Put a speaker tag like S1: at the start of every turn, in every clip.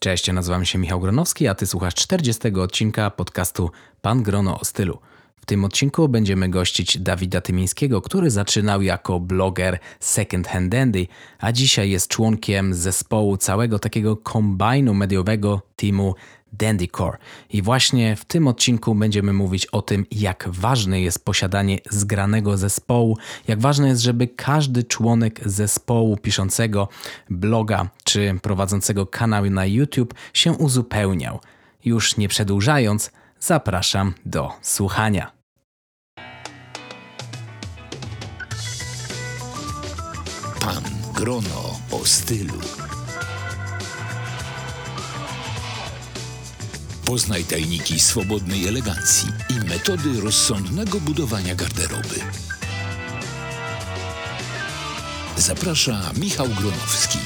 S1: Cześć, nazywam się Michał Gronowski, a ty słuchasz 40 odcinka podcastu Pan Grono o stylu. W tym odcinku będziemy gościć Dawida Tymińskiego, który zaczynał jako bloger Second Hand Dandy, a dzisiaj jest członkiem zespołu całego takiego kombajnu mediowego teamu Dandycore. I właśnie w tym odcinku będziemy mówić o tym, jak ważne jest posiadanie zgranego zespołu, jak ważne jest, żeby każdy członek zespołu piszącego bloga czy prowadzącego kanał na YouTube się uzupełniał. Już nie przedłużając, zapraszam do słuchania.
S2: Pan Grono o stylu. Poznaj tajniki swobodnej elegancji i metody rozsądnego budowania garderoby. Zaprasza Michał Gronowski.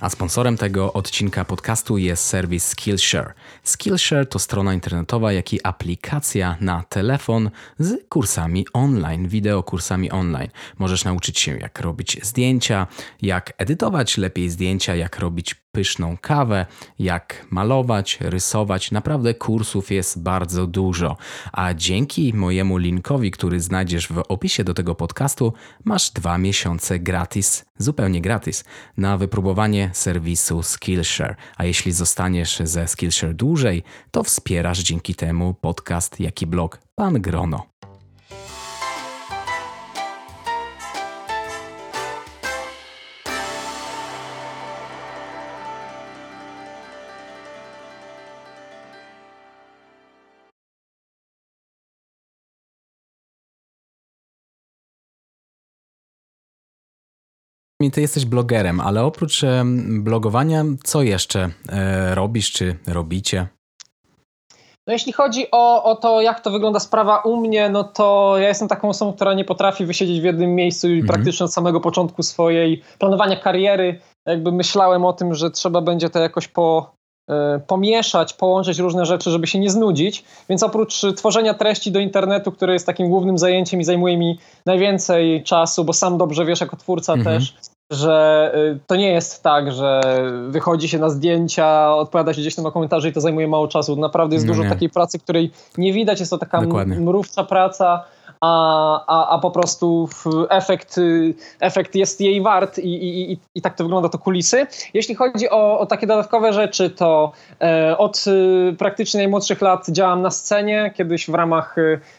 S1: A sponsorem tego odcinka podcastu jest serwis Skillshare. Skillshare to strona internetowa, jak i aplikacja na telefon z kursami online, wideokursami online. Możesz nauczyć się, jak robić zdjęcia, jak edytować lepiej zdjęcia, jak robić pyszną kawę, jak malować, rysować. Naprawdę kursów jest bardzo dużo. A dzięki mojemu linkowi, który znajdziesz w opisie do tego podcastu, masz dwa miesiące gratis, zupełnie gratis, na wypróbowanie serwisu Skillshare. A jeśli zostaniesz ze Skillshare dłużej, to wspierasz dzięki temu podcast, jak i blog Pan Grono. Ty jesteś blogerem, ale oprócz blogowania, co jeszcze e, robisz czy robicie?
S3: No jeśli chodzi o, o to, jak to wygląda sprawa u mnie, no to ja jestem taką osobą, która nie potrafi wysiedzieć w jednym miejscu i mhm. praktycznie od samego początku swojej planowania kariery jakby myślałem o tym, że trzeba będzie to jakoś po, e, pomieszać, połączyć różne rzeczy, żeby się nie znudzić. Więc oprócz tworzenia treści do internetu, które jest takim głównym zajęciem i zajmuje mi najwięcej czasu, bo sam dobrze wiesz jako twórca mhm. też, że y, to nie jest tak, że wychodzi się na zdjęcia, odpowiada się gdzieś tam na komentarze i to zajmuje mało czasu. Naprawdę jest no dużo nie. takiej pracy, której nie widać, jest to taka Dokładnie. mrówcza praca a, a, a po prostu efekt, efekt jest jej wart i, i, i, i tak to wygląda to kulisy. Jeśli chodzi o, o takie dodatkowe rzeczy, to e, od e, praktycznie najmłodszych lat działam na scenie, kiedyś w ramach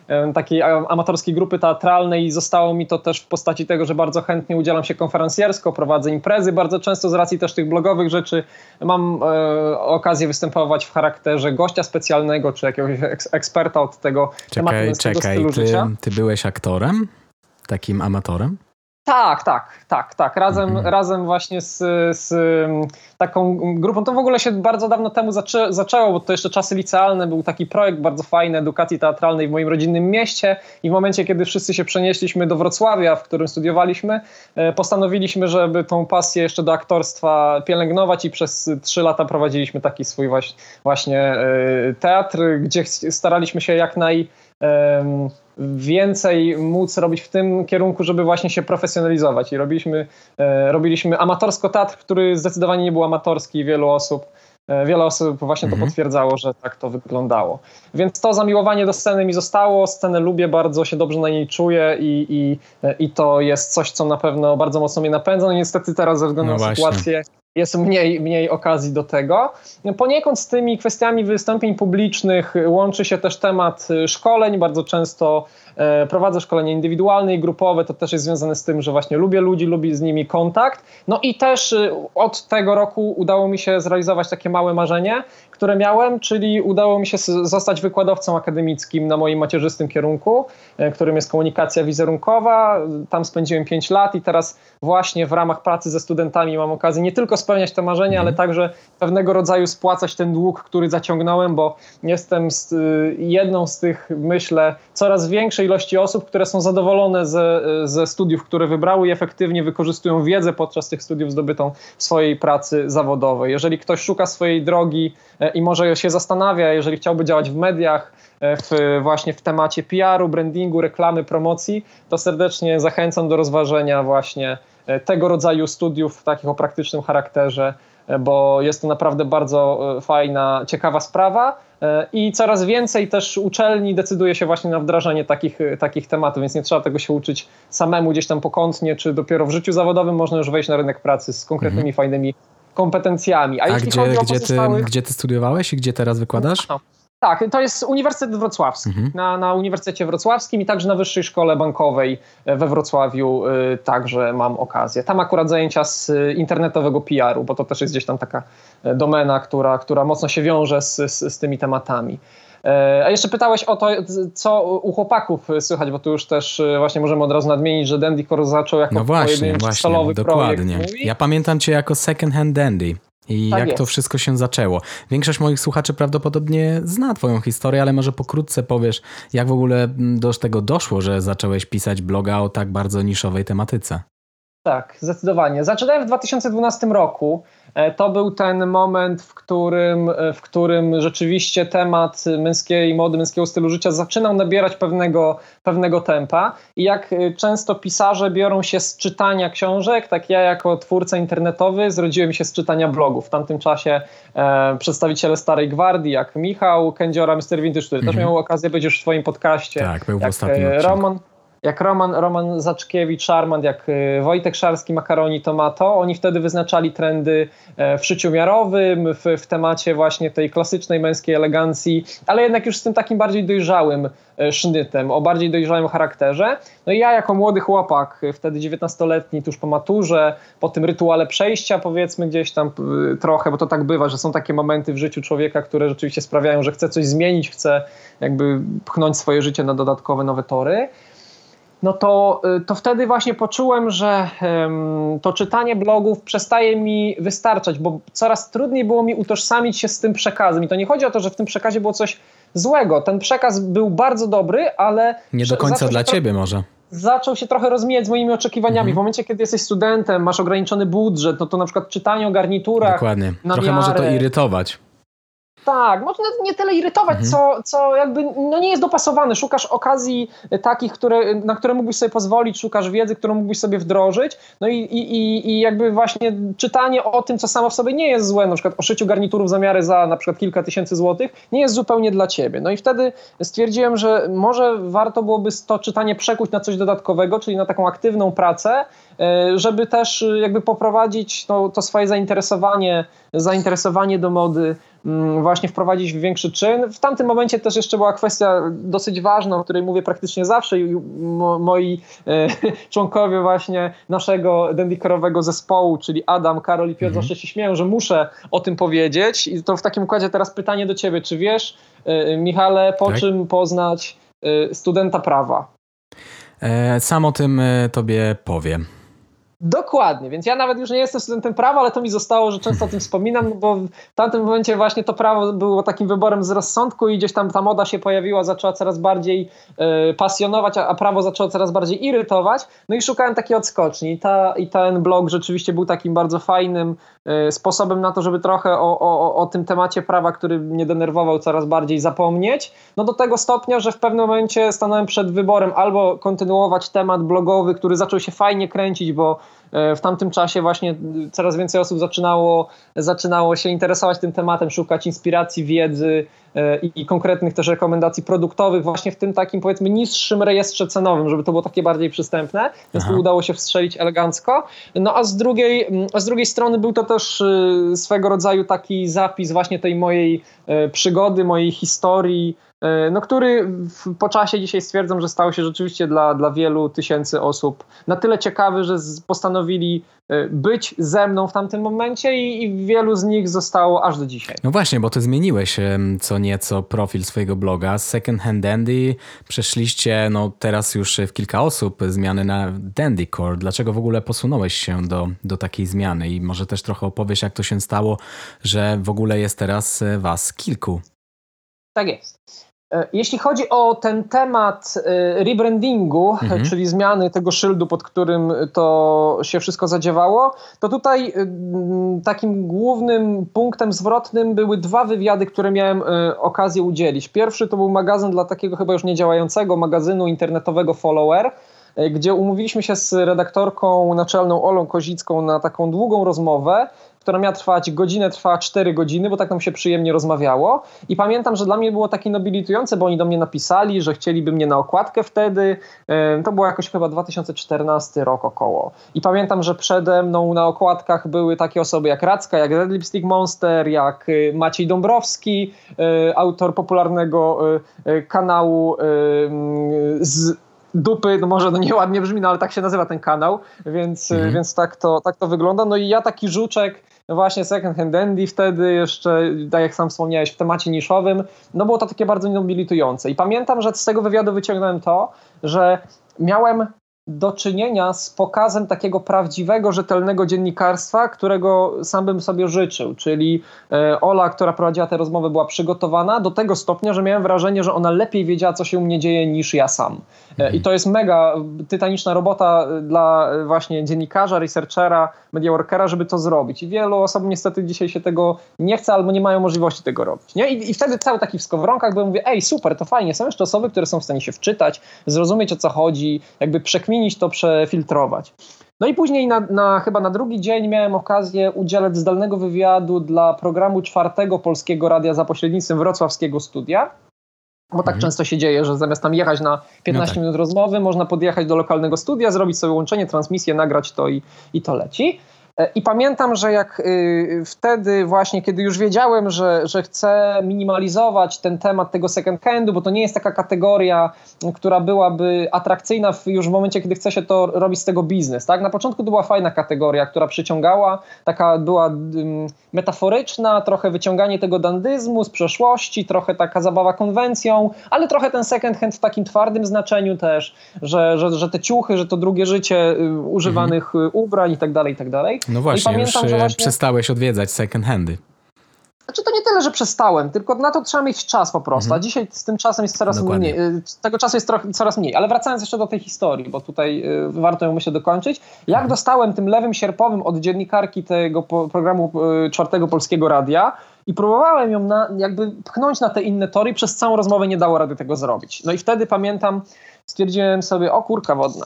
S3: e, takiej amatorskiej grupy teatralnej zostało mi to też w postaci tego, że bardzo chętnie udzielam się konferencjersko, prowadzę imprezy, bardzo często z racji też tych blogowych rzeczy mam e, okazję występować w charakterze gościa specjalnego, czy jakiegoś eksperta od tego
S1: czekaj, tematu, czekaj, stylu ty, życia. Ty byłeś aktorem? Takim amatorem?
S3: Tak, tak, tak, tak. Razem, mhm. razem właśnie z, z taką grupą. To w ogóle się bardzo dawno temu zaczę, zaczęło, bo to jeszcze czasy licealne. Był taki projekt bardzo fajny edukacji teatralnej w moim rodzinnym mieście i w momencie, kiedy wszyscy się przenieśliśmy do Wrocławia, w którym studiowaliśmy, e, postanowiliśmy, żeby tą pasję jeszcze do aktorstwa pielęgnować i przez trzy lata prowadziliśmy taki swój właśnie e, teatr, gdzie staraliśmy się jak naj więcej móc robić w tym kierunku, żeby właśnie się profesjonalizować. I robiliśmy, e, robiliśmy amatorsko teatr, który zdecydowanie nie był amatorski wielu osób. E, wiele osób właśnie to mhm. potwierdzało, że tak to wyglądało. Więc to zamiłowanie do sceny mi zostało. Scenę lubię bardzo, się dobrze na niej czuję i, i, i to jest coś, co na pewno bardzo mocno mnie napędza. No niestety teraz ze względu no na sytuację jest mniej, mniej okazji do tego. Poniekąd z tymi kwestiami wystąpień publicznych łączy się też temat szkoleń. Bardzo często prowadzę szkolenia indywidualne i grupowe. To też jest związane z tym, że właśnie lubię ludzi, lubię z nimi kontakt. No i też e, od tego roku udało mi się zrealizować takie małe marzenie, które miałem, czyli udało mi się zostać wykładowcą akademickim na moim macierzystym kierunku, e, którym jest komunikacja wizerunkowa. Tam spędziłem 5 lat i teraz właśnie w ramach pracy ze studentami mam okazję nie tylko spełniać te marzenia, ale mhm. także pewnego rodzaju spłacać ten dług, który zaciągnąłem, bo jestem z, y, jedną z tych, myślę, coraz większej ilości osób, które są zadowolone ze, ze studiów, które wybrały i efektywnie wykorzystują wiedzę podczas tych studiów zdobytą w swojej pracy zawodowej. Jeżeli ktoś szuka swojej drogi i może się zastanawia, jeżeli chciałby działać w mediach, w, właśnie w temacie PR-u, brandingu, reklamy, promocji, to serdecznie zachęcam do rozważenia właśnie tego rodzaju studiów, takich o praktycznym charakterze, bo jest to naprawdę bardzo fajna, ciekawa sprawa i coraz więcej też uczelni decyduje się właśnie na wdrażanie takich, takich tematów, więc nie trzeba tego się uczyć samemu gdzieś tam pokątnie, czy dopiero w życiu zawodowym można już wejść na rynek pracy z konkretnymi, mhm. fajnymi kompetencjami.
S1: A, A gdzie, gdzie, ty, gdzie ty studiowałeś i gdzie teraz wykładasz? No,
S3: tak, to jest Uniwersytet Wrocławski. Mhm. Na, na Uniwersytecie Wrocławskim i także na Wyższej Szkole Bankowej we Wrocławiu y, także mam okazję. Tam akurat zajęcia z y, internetowego PR-u, bo to też jest gdzieś tam taka domena, która, która mocno się wiąże z, z, z tymi tematami. E, a jeszcze pytałeś o to, co u chłopaków słychać, bo tu już też właśnie możemy od razu nadmienić, że Dandy Core zaczął jako
S1: no właśnie, właśnie, solowy dokładnie. projekt. Ja pamiętam cię jako second hand Dandy. I tak jak jest. to wszystko się zaczęło. Większość moich słuchaczy prawdopodobnie zna Twoją historię, ale może pokrótce powiesz, jak w ogóle do tego doszło, że zacząłeś pisać bloga o tak bardzo niszowej tematyce.
S3: Tak, zdecydowanie. Zaczynałem w 2012 roku. E, to był ten moment, w którym, e, w którym rzeczywiście temat męskiej mody, męskiego stylu życia zaczynał nabierać pewnego, pewnego tempa. I jak e, często pisarze biorą się z czytania książek, tak ja jako twórca internetowy zrodziłem się z czytania blogów. W tamtym czasie e, przedstawiciele Starej Gwardii, jak Michał Kędziora, Mr. Vintage, który mhm. też miał okazję być już w swoim podcaście.
S1: Tak, był w ostatnim
S3: Roman, jak Roman, Roman Zaczkiewicz, Armand, jak y, Wojtek Szarski, Makaroni, Tomato, oni wtedy wyznaczali trendy e, w szyciu miarowym, w, w temacie właśnie tej klasycznej męskiej elegancji, ale jednak już z tym takim bardziej dojrzałym e, sznytem, o bardziej dojrzałym charakterze. No i ja jako młody chłopak, wtedy 19-letni, tuż po maturze, po tym rytuale przejścia powiedzmy gdzieś tam trochę, bo to tak bywa, że są takie momenty w życiu człowieka, które rzeczywiście sprawiają, że chce coś zmienić, chce jakby pchnąć swoje życie na dodatkowe nowe tory no to, y, to wtedy właśnie poczułem, że to czytanie blogów przestaje mi wystarczać, bo coraz trudniej było mi utożsamić się z tym przekazem. I to nie chodzi o to, że w tym przekazie było coś złego. Ten przekaz był bardzo dobry, ale.
S1: Nie do końca dla ciebie może
S3: zaczął się trochę rozmijać z moimi oczekiwaniami. Mhm. W momencie, kiedy jesteś studentem, masz ograniczony budżet, no to na przykład czytanie o garniturach.
S1: Dokładnie. Trochę miarę, może to irytować.
S3: Tak, może nie tyle irytować, mhm. co, co jakby no nie jest dopasowany. Szukasz okazji takich, które, na które mógłbyś sobie pozwolić, szukasz wiedzy, którą mógłbyś sobie wdrożyć. No i, i, i jakby właśnie czytanie o tym, co samo w sobie nie jest złe, na przykład o szyciu garniturów zamiary za na przykład kilka tysięcy złotych, nie jest zupełnie dla ciebie. No i wtedy stwierdziłem, że może warto byłoby to czytanie przekuć na coś dodatkowego, czyli na taką aktywną pracę, żeby też jakby poprowadzić to, to swoje zainteresowanie, zainteresowanie do mody Mm, właśnie wprowadzić w większy czyn. W tamtym momencie też jeszcze była kwestia dosyć ważna, o której mówię praktycznie zawsze i moi e, członkowie właśnie naszego dendikerowego zespołu, czyli Adam, Karol i Piotr mhm. zawsze się śmieją, że muszę o tym powiedzieć i to w takim układzie teraz pytanie do ciebie, czy wiesz e, Michale, po tak? czym poznać e, studenta prawa?
S1: Sam o tym tobie powiem.
S3: Dokładnie, więc ja nawet już nie jestem studentem prawa, ale to mi zostało, że często o tym wspominam, bo w tamtym momencie właśnie to prawo było takim wyborem z rozsądku i gdzieś tam ta moda się pojawiła, zaczęła coraz bardziej y, pasjonować, a, a, prawo zaczęło coraz bardziej irytować. No i szukałem takiej odskoczni i, ta, i ten blog rzeczywiście był takim bardzo fajnym y, sposobem na to, żeby trochę o, o, o tym temacie prawa, który mnie denerwował coraz bardziej zapomnieć. No do tego stopnia, że w pewnym momencie stanąłem przed wyborem albo kontynuować temat blogowy, który zaczął się fajnie kręcić, bo E, w tamtym czasie właśnie coraz więcej osób zaczynało, zaczynało się interesować tym tematem, szukać inspiracji, wiedzy e, i, i konkretnych też rekomendacji produktowych właśnie w tym takim powiedzmy niższym rejestrze cenowym, żeby to było takie bardziej przystępne, więc tu udało się wstrzelić elegancko. No a z drugiej, a z drugiej strony był to też e, swego rodzaju taki zapis właśnie tej mojej przygody, mojej historii, E, no, który w, po czasie dzisiaj stwierdzam, że stał się rzeczywiście dla, dla wielu tysięcy osób na tyle ciekawy, że z, postanowili e, być ze mną w tamtym momencie i, i, wielu z nich zostało aż do dzisiaj.
S1: No właśnie, bo ty zmieniłeś co nieco profil swojego bloga. Z Second Hand Dandy przeszliście no teraz już w kilka osób zmiany na Dandy Core. Dlaczego w ogóle posunąłeś się do, do takiej zmiany i może też trochę opowiesz jak to się stało, że w ogóle jest teraz was kilku.
S3: Tak jest. E, jeśli chodzi o ten temat e, rebrandingu, mhm. czyli zmiany tego szyldu, pod którym to się wszystko zadziewało, to tutaj e, takim głównym punktem zwrotnym były dwa wywiady, które miałem okazję udzielić. Pierwszy to był magazyn dla takiego chyba już niedziałającego magazynu internetowego Follower, gdzie umówiliśmy się z redaktorką naczelną Olą Kozicką na taką długą rozmowę, która miała trwać godzinę, trwała 4 godziny, bo tak nam się przyjemnie rozmawiało. I pamiętam, że dla mnie było takie nobilitujące, bo oni do mnie napisali, że chcieliby mnie na okładkę wtedy. To było jakoś chyba 2014 rok około. I pamiętam, że przede mną na okładkach były takie osoby jak Racka, jak Red Lipstick Monster, jak y, Maciej Dąbrowski, y, autor popularnego y, kanału z dupy, no może no nieładnie brzmi, no ale tak się nazywa ten kanał, więc, mhm. więc tak, to, tak to wygląda. No i ja taki żuczek, no właśnie Second Hand Dandy wtedy jeszcze, tak jak sam wspomniałeś, w temacie niszowym, no było to takie bardzo nobilitujące. I pamiętam, że z tego wywiadu wyciągnąłem to, że miałem do czynienia z pokazem takiego prawdziwego, rzetelnego dziennikarstwa, którego sam bym sobie życzył. Czyli e, Ola, która prowadziła tę rozmowę, była przygotowana do tego stopnia, że miałem wrażenie, że ona lepiej wiedziała, co się u mnie dzieje, niż ja sam. E, I to jest mega tytaniczna robota dla właśnie dziennikarza, researchera, mediaworkera, żeby to zrobić. I wielu osób niestety dzisiaj się tego nie chce albo nie mają możliwości tego robić. Nie? I, i wtedy cały taki w skowronkach, bo mówię, ej, super, to fajnie. Są jeszcze osoby, które są w stanie się wczytać, zrozumieć o co chodzi, jakby przekminić to, przefiltrować. No i później na, na, chyba na drugi dzień miałem okazję udzielać zdalnego wywiadu dla programu czwartego Polskiego Radia za pośrednictwem wrocławskiego studia. Bo tak mhm. często się dzieje, że zamiast tam jechać na 15 no tak. minut rozmowy, można podjechać do lokalnego studia, zrobić sobie łączenie, transmisję, nagrać to i, i to leci. E, I pamiętam, że jak y, wtedy właśnie, kiedy już wiedziałem, że, że chcę minimalizować ten temat tego second handu, bo to nie jest taka kategoria, która byłaby atrakcyjna w, już w momencie, kiedy chce się to robić z tego biznes. Tak? Na początku to była fajna kategoria, która przyciągała, taka była metaforyczna, trochę wyciąganie tego dandyzmu z przeszłości, trochę taka zabawa konwencją, ale trochę ten second hand w takim twardym znaczeniu też, że, że, że te ciuchy, że to drugie życie y, używanych mhm. ubrań i tak dalej, i tak dalej.
S1: No właśnie, pamiętam, już właśnie... przestałeś odwiedzać second handy.
S3: Znaczy to nie tyle, że przestałem, tylko na to trzeba mieć czas po prostu. Mhm. A dzisiaj z tym czasem jest coraz Dokładnie. mniej. Y, tego czasu jest trochę, coraz mniej. Ale wracając jeszcze do tej historii, bo tutaj y, warto ją myślę dokończyć. Jak mhm. dostałem tym lewym sierpowym od dziennikarki tego programu czwartego polskiego radia i próbowałem ją na, jakby pchnąć na te inne tory, przez całą rozmowę nie dało rady tego zrobić. No i wtedy pamiętam, stwierdziłem sobie, o kurka wodna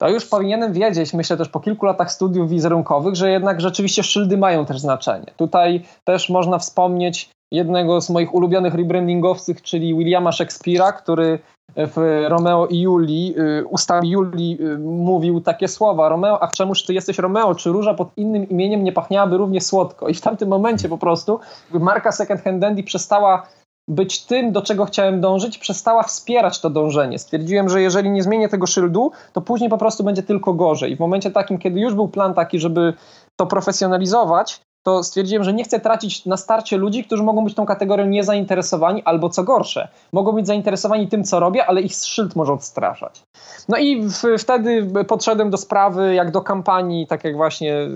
S3: to już powinienem wiedzieć, myślę też po kilku latach studiów wizerunkowych, że jednak rzeczywiście szyldy mają też znaczenie. Tutaj też można wspomnieć jednego z moich ulubionych rebrandingowców, czyli Williama Shakespeare'a, który w Romeo i Julii, y, ustami Julii y, mówił takie słowa Romeo, a czemuż ty jesteś Romeo? Czy róża pod innym imieniem nie pachniałaby równie słodko? I w tamtym momencie po prostu marka Second Hand Dandy przestała być tym, do czego chciałem dążyć, przestała wspierać to dążenie. Stwierdziłem, że jeżeli nie zmienię tego szyldu, to później po prostu będzie tylko gorzej. I w momencie takim, kiedy już był plan taki, żeby to profesjonalizować, to stwierdziłem, że nie chcę tracić na starcie ludzi, którzy mogą być tą kategorią niezainteresowani, albo co gorsze, mogą być zainteresowani tym, co robię, ale ich szyld może odstraszać. No i w, wtedy podszedłem do sprawy, jak do kampanii, tak jak właśnie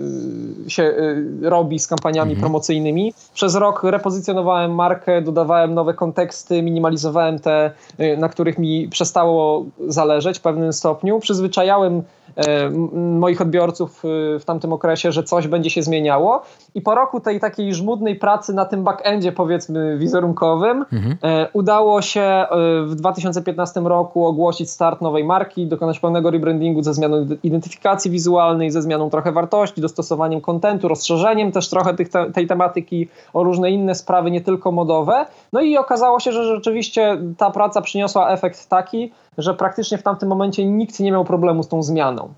S3: y, się y, robi z kampaniami mhm. promocyjnymi. Przez rok repozycjonowałem markę, dodawałem nowe konteksty, minimalizowałem te, y, na których mi przestało zależeć w pewnym stopniu. Przyzwyczajałem moich odbiorców e, w tamtym okresie, że coś będzie się zmieniało. I po roku tej takiej żmudnej pracy na tym backendzie, powiedzmy, wizerunkowym, mhm. E, udało się w 2015 roku ogłosić start nowej marki, dokonać pełnego rebrandingu ze zmianą identyfikacji wizualnej, ze zmianą trochę wartości, dostosowaniem kontentu, rozszerzeniem też trochę tych, tej tematyki o różne inne sprawy, nie tylko modowe. No i okazało się, że rzeczywiście ta praca przyniosła efekt taki, że praktycznie w tamtym momencie nikt nie miał problemu z tą zmianą.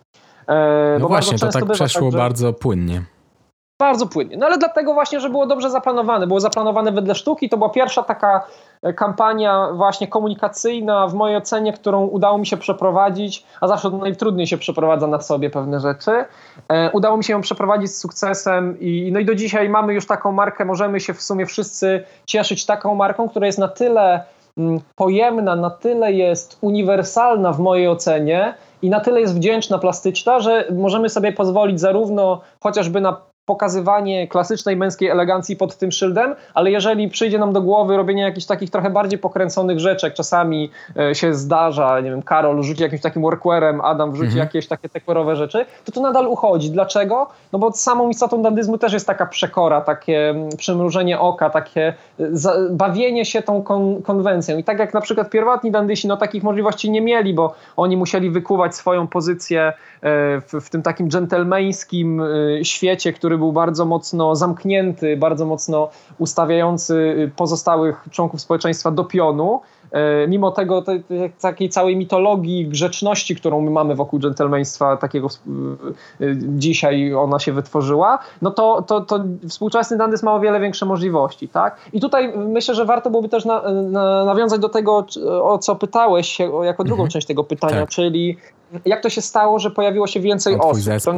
S1: E, no właśnie, to tak przeszło tak, że... bardzo płynnie.
S3: Bardzo płynnie. No ale dlatego właśnie, że było dobrze zaplanowane. Było zaplanowane wedle sztuki. To była pierwsza taka e, kampania właśnie komunikacyjna w mojej ocenie, którą udało mi się przeprowadzić, a zawsze najtrudniej się przeprowadza na sobie pewne rzeczy. E, udało mi się ją przeprowadzić z sukcesem i, no i do dzisiaj mamy już taką markę, możemy się w sumie wszyscy cieszyć taką marką, która jest na tyle pojemna, na tyle jest uniwersalna w mojej ocenie i na tyle jest wdzięczna, plastyczna, że możemy sobie pozwolić zarówno chociażby na pokazywanie klasycznej męskiej elegancji pod tym szyldem, ale jeżeli przyjdzie nam do głowy robienie jakichś takich trochę bardziej pokręconych rzeczy, czasami e, się zdarza, nie wiem, Karol rzuci jakimś takim workwearem, Adam wrzuci mhm. jakieś takie tekwerowe rzeczy, to to nadal uchodzi. Dlaczego? No bo samą istotą dandyzmu też jest taka przekora, takie mm, przymrużenie oka, takie e, bawienie się tą kon konwencją. I tak jak na przykład pierwotni dandysi, no takich możliwości nie mieli, bo oni musieli wykuwać swoją pozycję e, w, w tym takim dżentelmeńskim świecie, który był bardzo mocno zamknięty, bardzo mocno ustawiający pozostałych członków społeczeństwa do pionu. E, mimo tego te, te, takiej całej mitologii grzeczności, którą my mamy wokół dżentelmeństwa, takiego e, dzisiaj ona się wytworzyła, no to, to, to współczesny dandys ma o wiele większe możliwości. Tak? I tutaj myślę, że warto byłoby też na, na, nawiązać do tego, o co pytałeś jako drugą mhm. część tego pytania, tak. czyli jak to się stało, że pojawiło się więcej osób. To,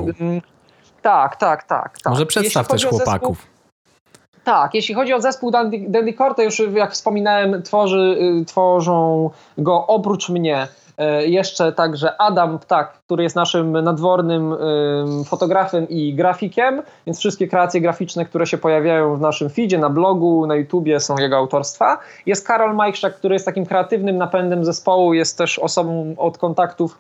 S3: tak, tak, tak, tak.
S1: Może przedstaw też chłopaków. Zespół,
S3: tak, jeśli chodzi o zespół Dandy, Dandy Core, to już jak wspominałem, tworzy, y, tworzą go oprócz mnie jeszcze także Adam Ptak, który jest naszym nadwornym fotografem i grafikiem, więc wszystkie kreacje graficzne, które się pojawiają w naszym feedzie, na blogu, na YouTubie są jego autorstwa. Jest Karol Majchrzak, który jest takim kreatywnym napędem zespołu, jest też osobą od kontaktów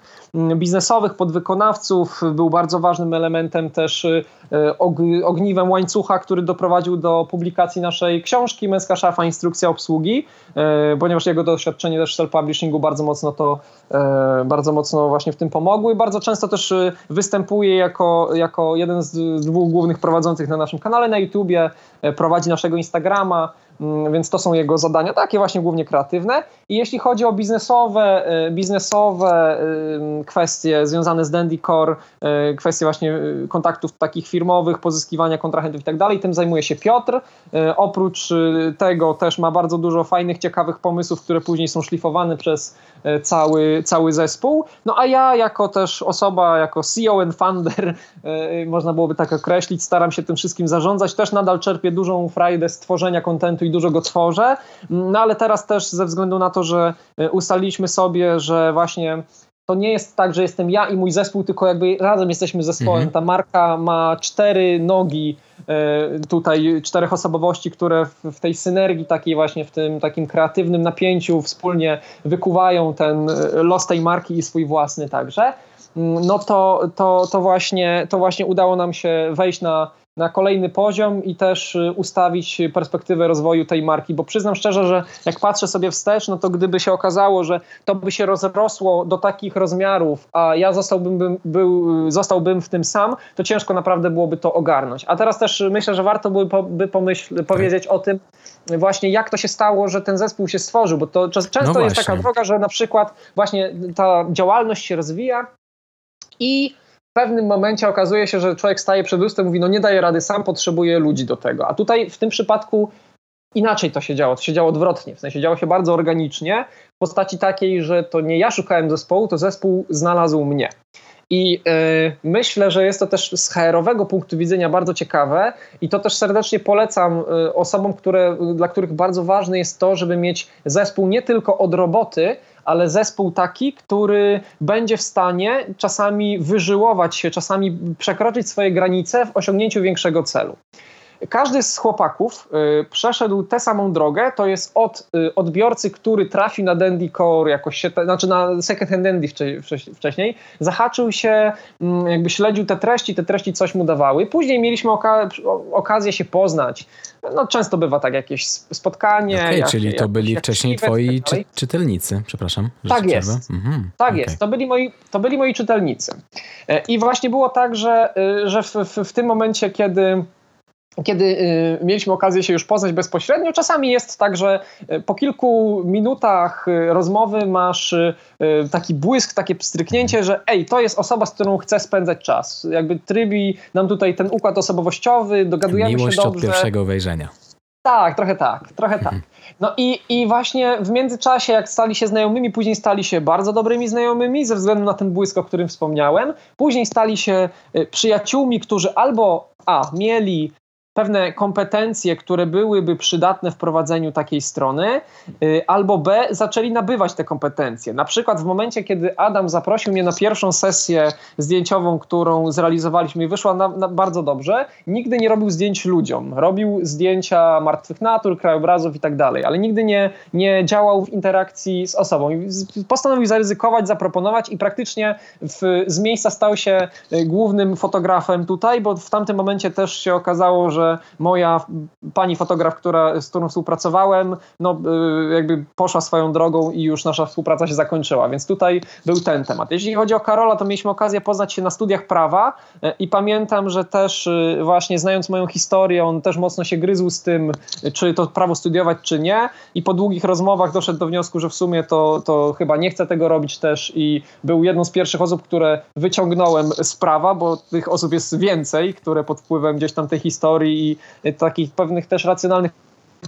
S3: biznesowych, podwykonawców, był bardzo ważnym elementem też y, ogniwem łańcucha, który doprowadził do publikacji naszej książki Męska szafa, instrukcja obsługi, e, ponieważ jego doświadczenie też w self-publishingu bardzo mocno to E, bardzo mocno właśnie w tym pomogły. Bardzo często też e, występuje jako, jako jeden z dwóch głównych prowadzących na naszym kanale na YouTubie, e, prowadzi naszego Instagrama, więc to są jego zadania, takie właśnie głównie kreatywne. I jeśli chodzi o biznesowe, y, biznesowe y, kwestie związane z Dandy Core, y, kwestie właśnie kontaktów takich firmowych, pozyskiwania kontrahentów i tak dalej, tym zajmuje się Piotr. Oprócz tego też ma bardzo dużo fajnych, ciekawych pomysłów, które później są szlifowane przez cały, cały zespół. No a ja jako też osoba, jako CEO and founder, można byłoby tak określić, staram się tym wszystkim zarządzać. Też nadal czerpię dużą frajdę z tworzenia kontentu i dużo go tworzę. No ale teraz też ze względu na to, że e, ustaliliśmy sobie, że właśnie to nie jest tak, że jestem ja i mój zespół, tylko jakby razem jesteśmy zespołem. Mhm. Ta marka ma cztery nogi, e, tutaj czterech osobowości, które w, tej synergii takiej właśnie, w tym takim kreatywnym napięciu wspólnie wykuwają ten e, los tej marki i swój własny także. Mm, no to, to, to, właśnie, to właśnie udało nam się wejść na na kolejny poziom i też y, ustawić perspektywę rozwoju tej marki, bo przyznam szczerze, że jak patrzę sobie wstecz, no to gdyby się okazało, że to by się rozrosło do takich rozmiarów, a ja zostałbym, był, y, zostałbym w tym sam, to ciężko naprawdę byłoby to ogarnąć. A teraz też myślę, że warto byłoby pomyśl, powiedzieć o tym, właśnie jak to się stało, że ten zespół się stworzył, bo to często no jest taka droga, że na przykład właśnie ta działalność się rozwija i pewnym momencie okazuje się, że człowiek staje przed lustrem mówi, no nie daje rady, sam potrzebuje ludzi do tego. A tutaj w tym przypadku inaczej to się działo. To się działo odwrotnie. W sensie działo się bardzo organicznie, w postaci takiej, że to nie ja szukałem zespołu, to zespół znalazł mnie. I yy, myślę, że jest to też z HR-owego punktu widzenia bardzo ciekawe i to też serdecznie polecam yy, osobom, które, dla których bardzo ważne jest to, żeby mieć zespół nie tylko od roboty, ale zespół taki, który będzie w stanie czasami wyżyłować się, czasami przekroczyć swoje granice w osiągnięciu większego celu. Każdy z chłopaków y, przeszedł tę samą drogę, to jest od y, odbiorcy, który trafił na Dandy Core, jakoś się, znaczy na Second Hand Dandy wcześniej, zahaczył się, y, jakby śledził te treści, te treści coś mu dawały. Później mieliśmy oka okazję się poznać. No często bywa tak jakieś spotkanie.
S1: Okay, jak, czyli to byli wcześniej twoi czy, czytelnicy, przepraszam.
S3: Tak jest. Mhm, tak okay. jest. To byli, moi, to byli moi czytelnicy. E, I właśnie było tak, że, y, że w, w, w tym momencie, kiedy kiedy y, mieliśmy okazję się już poznać bezpośrednio, czasami jest tak, że y, po kilku minutach y, rozmowy masz taki błysk, takie pstryknięcie, że ej, to jest osoba, z którą chcę spędzać czas. Jakby trybi nam tutaj ten układ osobowościowy, dogadujemy
S1: Miłość
S3: się dobrze.
S1: od pierwszego wejrzenia.
S3: Tak, trochę tak, trochę tak. Mhm. No i, i właśnie w międzyczasie, jak stali się znajomymi, później stali się bardzo dobrymi znajomymi ze względu na ten błysk, o którym wspomniałem. Później stali się przyjaciółmi, którzy albo a, mieli pewne kompetencje, które byłyby przydatne w prowadzeniu takiej strony, y, albo B, zaczęli nabywać te kompetencje. Na przykład w momencie, kiedy Adam zaprosił mnie na pierwszą sesję zdjęciową, którą zrealizowaliśmy i wyszła na, na bardzo dobrze, nigdy nie robił zdjęć ludziom. Robił zdjęcia martwych natur, krajobrazów i tak dalej, ale nigdy nie, nie działał w interakcji z osobą. Postanowił zaryzykować, zaproponować i praktycznie w, z miejsca stał się y, głównym fotografem tutaj, bo w tamtym momencie też się okazało, że moja pani fotograf, która, z którą współpracowałem, no y, jakby poszła swoją drogą i już nasza współpraca się zakończyła, więc tutaj był ten temat. Jeśli chodzi o Karola, to mieliśmy okazję poznać się na studiach prawa y, i pamiętam, że też właśnie znając moją historię, on też mocno się gryzł z tym, czy to prawo studiować, czy nie i po długich rozmowach doszedł do wniosku, że w sumie to, to chyba nie chce tego robić też i był jedną z pierwszych osób, które wyciągnąłem z prawa, bo tych osób jest więcej, które pod wpływem gdzieś tam tej historii i takich pewnych też racjonalnych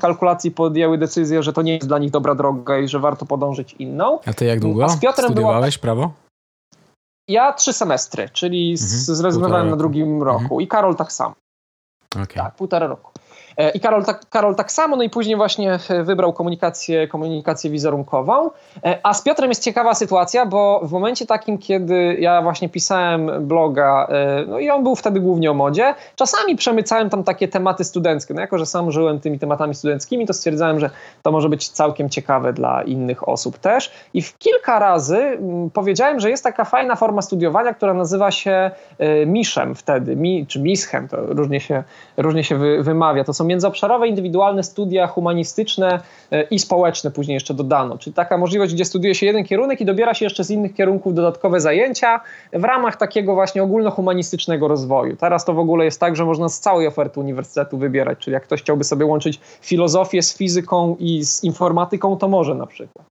S3: kalkulacji podjęły decyzję, że to nie jest dla nich dobra droga i że warto podążyć inną.
S1: A ty jak długo A z Piotrem studiowałeś była... prawo?
S3: Ja trzy semestry, czyli mhm, zrezygnowałem na drugim roku mhm. i Karol tak samo. Okay. Tak, półtora roku. E, I Karol tak, Karol tak samo, no i później właśnie e, wybrał komunikację, komunikację wizerunkową. E, a z Piotrem jest ciekawa sytuacja, bo w momencie takim, kiedy ja właśnie pisałem bloga, no i on był wtedy głównie o modzie, czasami przemycałem tam takie tematy studenckie. No jako, że sam żyłem tymi tematami studenckimi, to stwierdzałem, że to może być całkiem ciekawe dla innych osób też. I w kilka razy mm, powiedziałem, że jest taka fajna forma studiowania, która nazywa się miszem wtedy, mi, czy mischem, to różnie się, różnie się wy, wymawia. To są międzyobszarowe, indywidualne studia humanistyczne e, i społeczne później jeszcze dodano. Czyli taka możliwość, gdzie studiuje się jeden kierunek i dobiera się jeszcze z innych kierunków dodatkowe zajęcia w ramach takiego właśnie ogólnohumanistycznego rozwoju. Teraz to w ogóle jest tak, że można z całej oferty uniwersytetu wybierać, czyli jak ktoś chciałby sobie łączyć filozofię z fizyką i z informatyką, to może na przykład.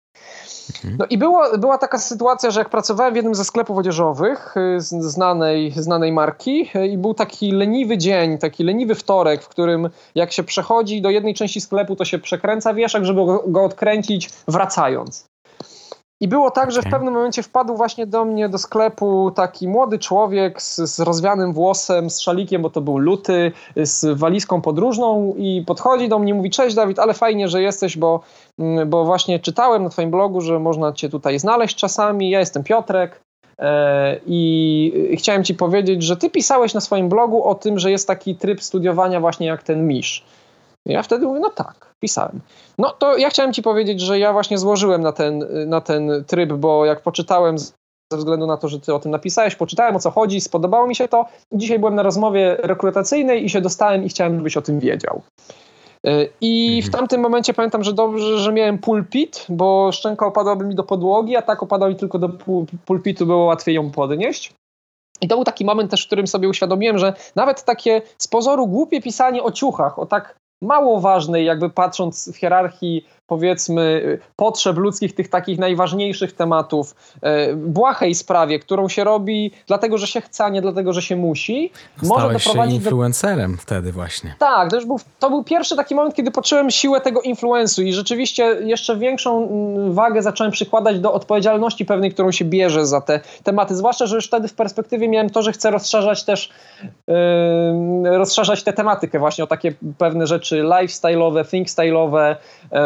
S3: No i było, była taka sytuacja, że jak pracowałem w jednym ze sklepów odzieżowych y, znanej, znanej marki y, i był taki leniwy dzień, taki leniwy wtorek, w którym jak się przechodzi do jednej części sklepu, to się przekręca wieszak, żeby go, go odkręcić wracając. I było tak, że w pewnym momencie wpadł właśnie do mnie do sklepu taki młody człowiek z, z rozwianym włosem, z szalikiem, bo to był luty, z walizką podróżną i podchodzi do mnie i mówi: Cześć Dawid, ale fajnie, że jesteś, bo, mm, bo właśnie czytałem na Twoim blogu, że można Cię tutaj znaleźć czasami. Ja jestem Piotrek. E, I chciałem Ci powiedzieć, że Ty pisałeś na swoim blogu o tym, że jest taki tryb studiowania, właśnie jak ten Misz. Ja wtedy mówię, no tak, pisałem. No to ja chciałem ci powiedzieć, że ja właśnie złożyłem na ten, na ten tryb, bo jak poczytałem ze względu na to, że ty o tym napisałeś, poczytałem o co chodzi, spodobało mi się to. Dzisiaj byłem na rozmowie rekrutacyjnej i się dostałem i chciałem, żebyś o tym wiedział. Y, I w mhm. tamtym momencie pamiętam, że dobrze, że miałem pulpit, bo szczęka opadłaby mi do podłogi, a tak opadał mi tylko do pulpitu, było łatwiej ją podnieść. I to był taki moment też, w którym sobie uświadomiłem, że nawet takie z pozoru głupie pisanie o ciuchach, o tak mało ważnej, jakby patrząc w hierarchii powiedzmy potrzeb ludzkich, tych takich najważniejszych tematów, e, błahej sprawie, którą się robi dlatego, że się chce, a nie dlatego, że się musi.
S1: Stałeś może doprowadzić się influencerem do... wtedy właśnie.
S3: Tak, to, już był, to był pierwszy taki moment, kiedy poczułem siłę tego influensu i rzeczywiście jeszcze większą mm, wagę zacząłem przykładać do odpowiedzialności pewnej, którą się bierze za te tematy, zwłaszcza, że już wtedy w perspektywie miałem to, że chcę rozszerzać też yy, rozszerzać tę tematykę właśnie o takie pewne rzeczy lifestyle'owe, thinkstyle'owe, yy,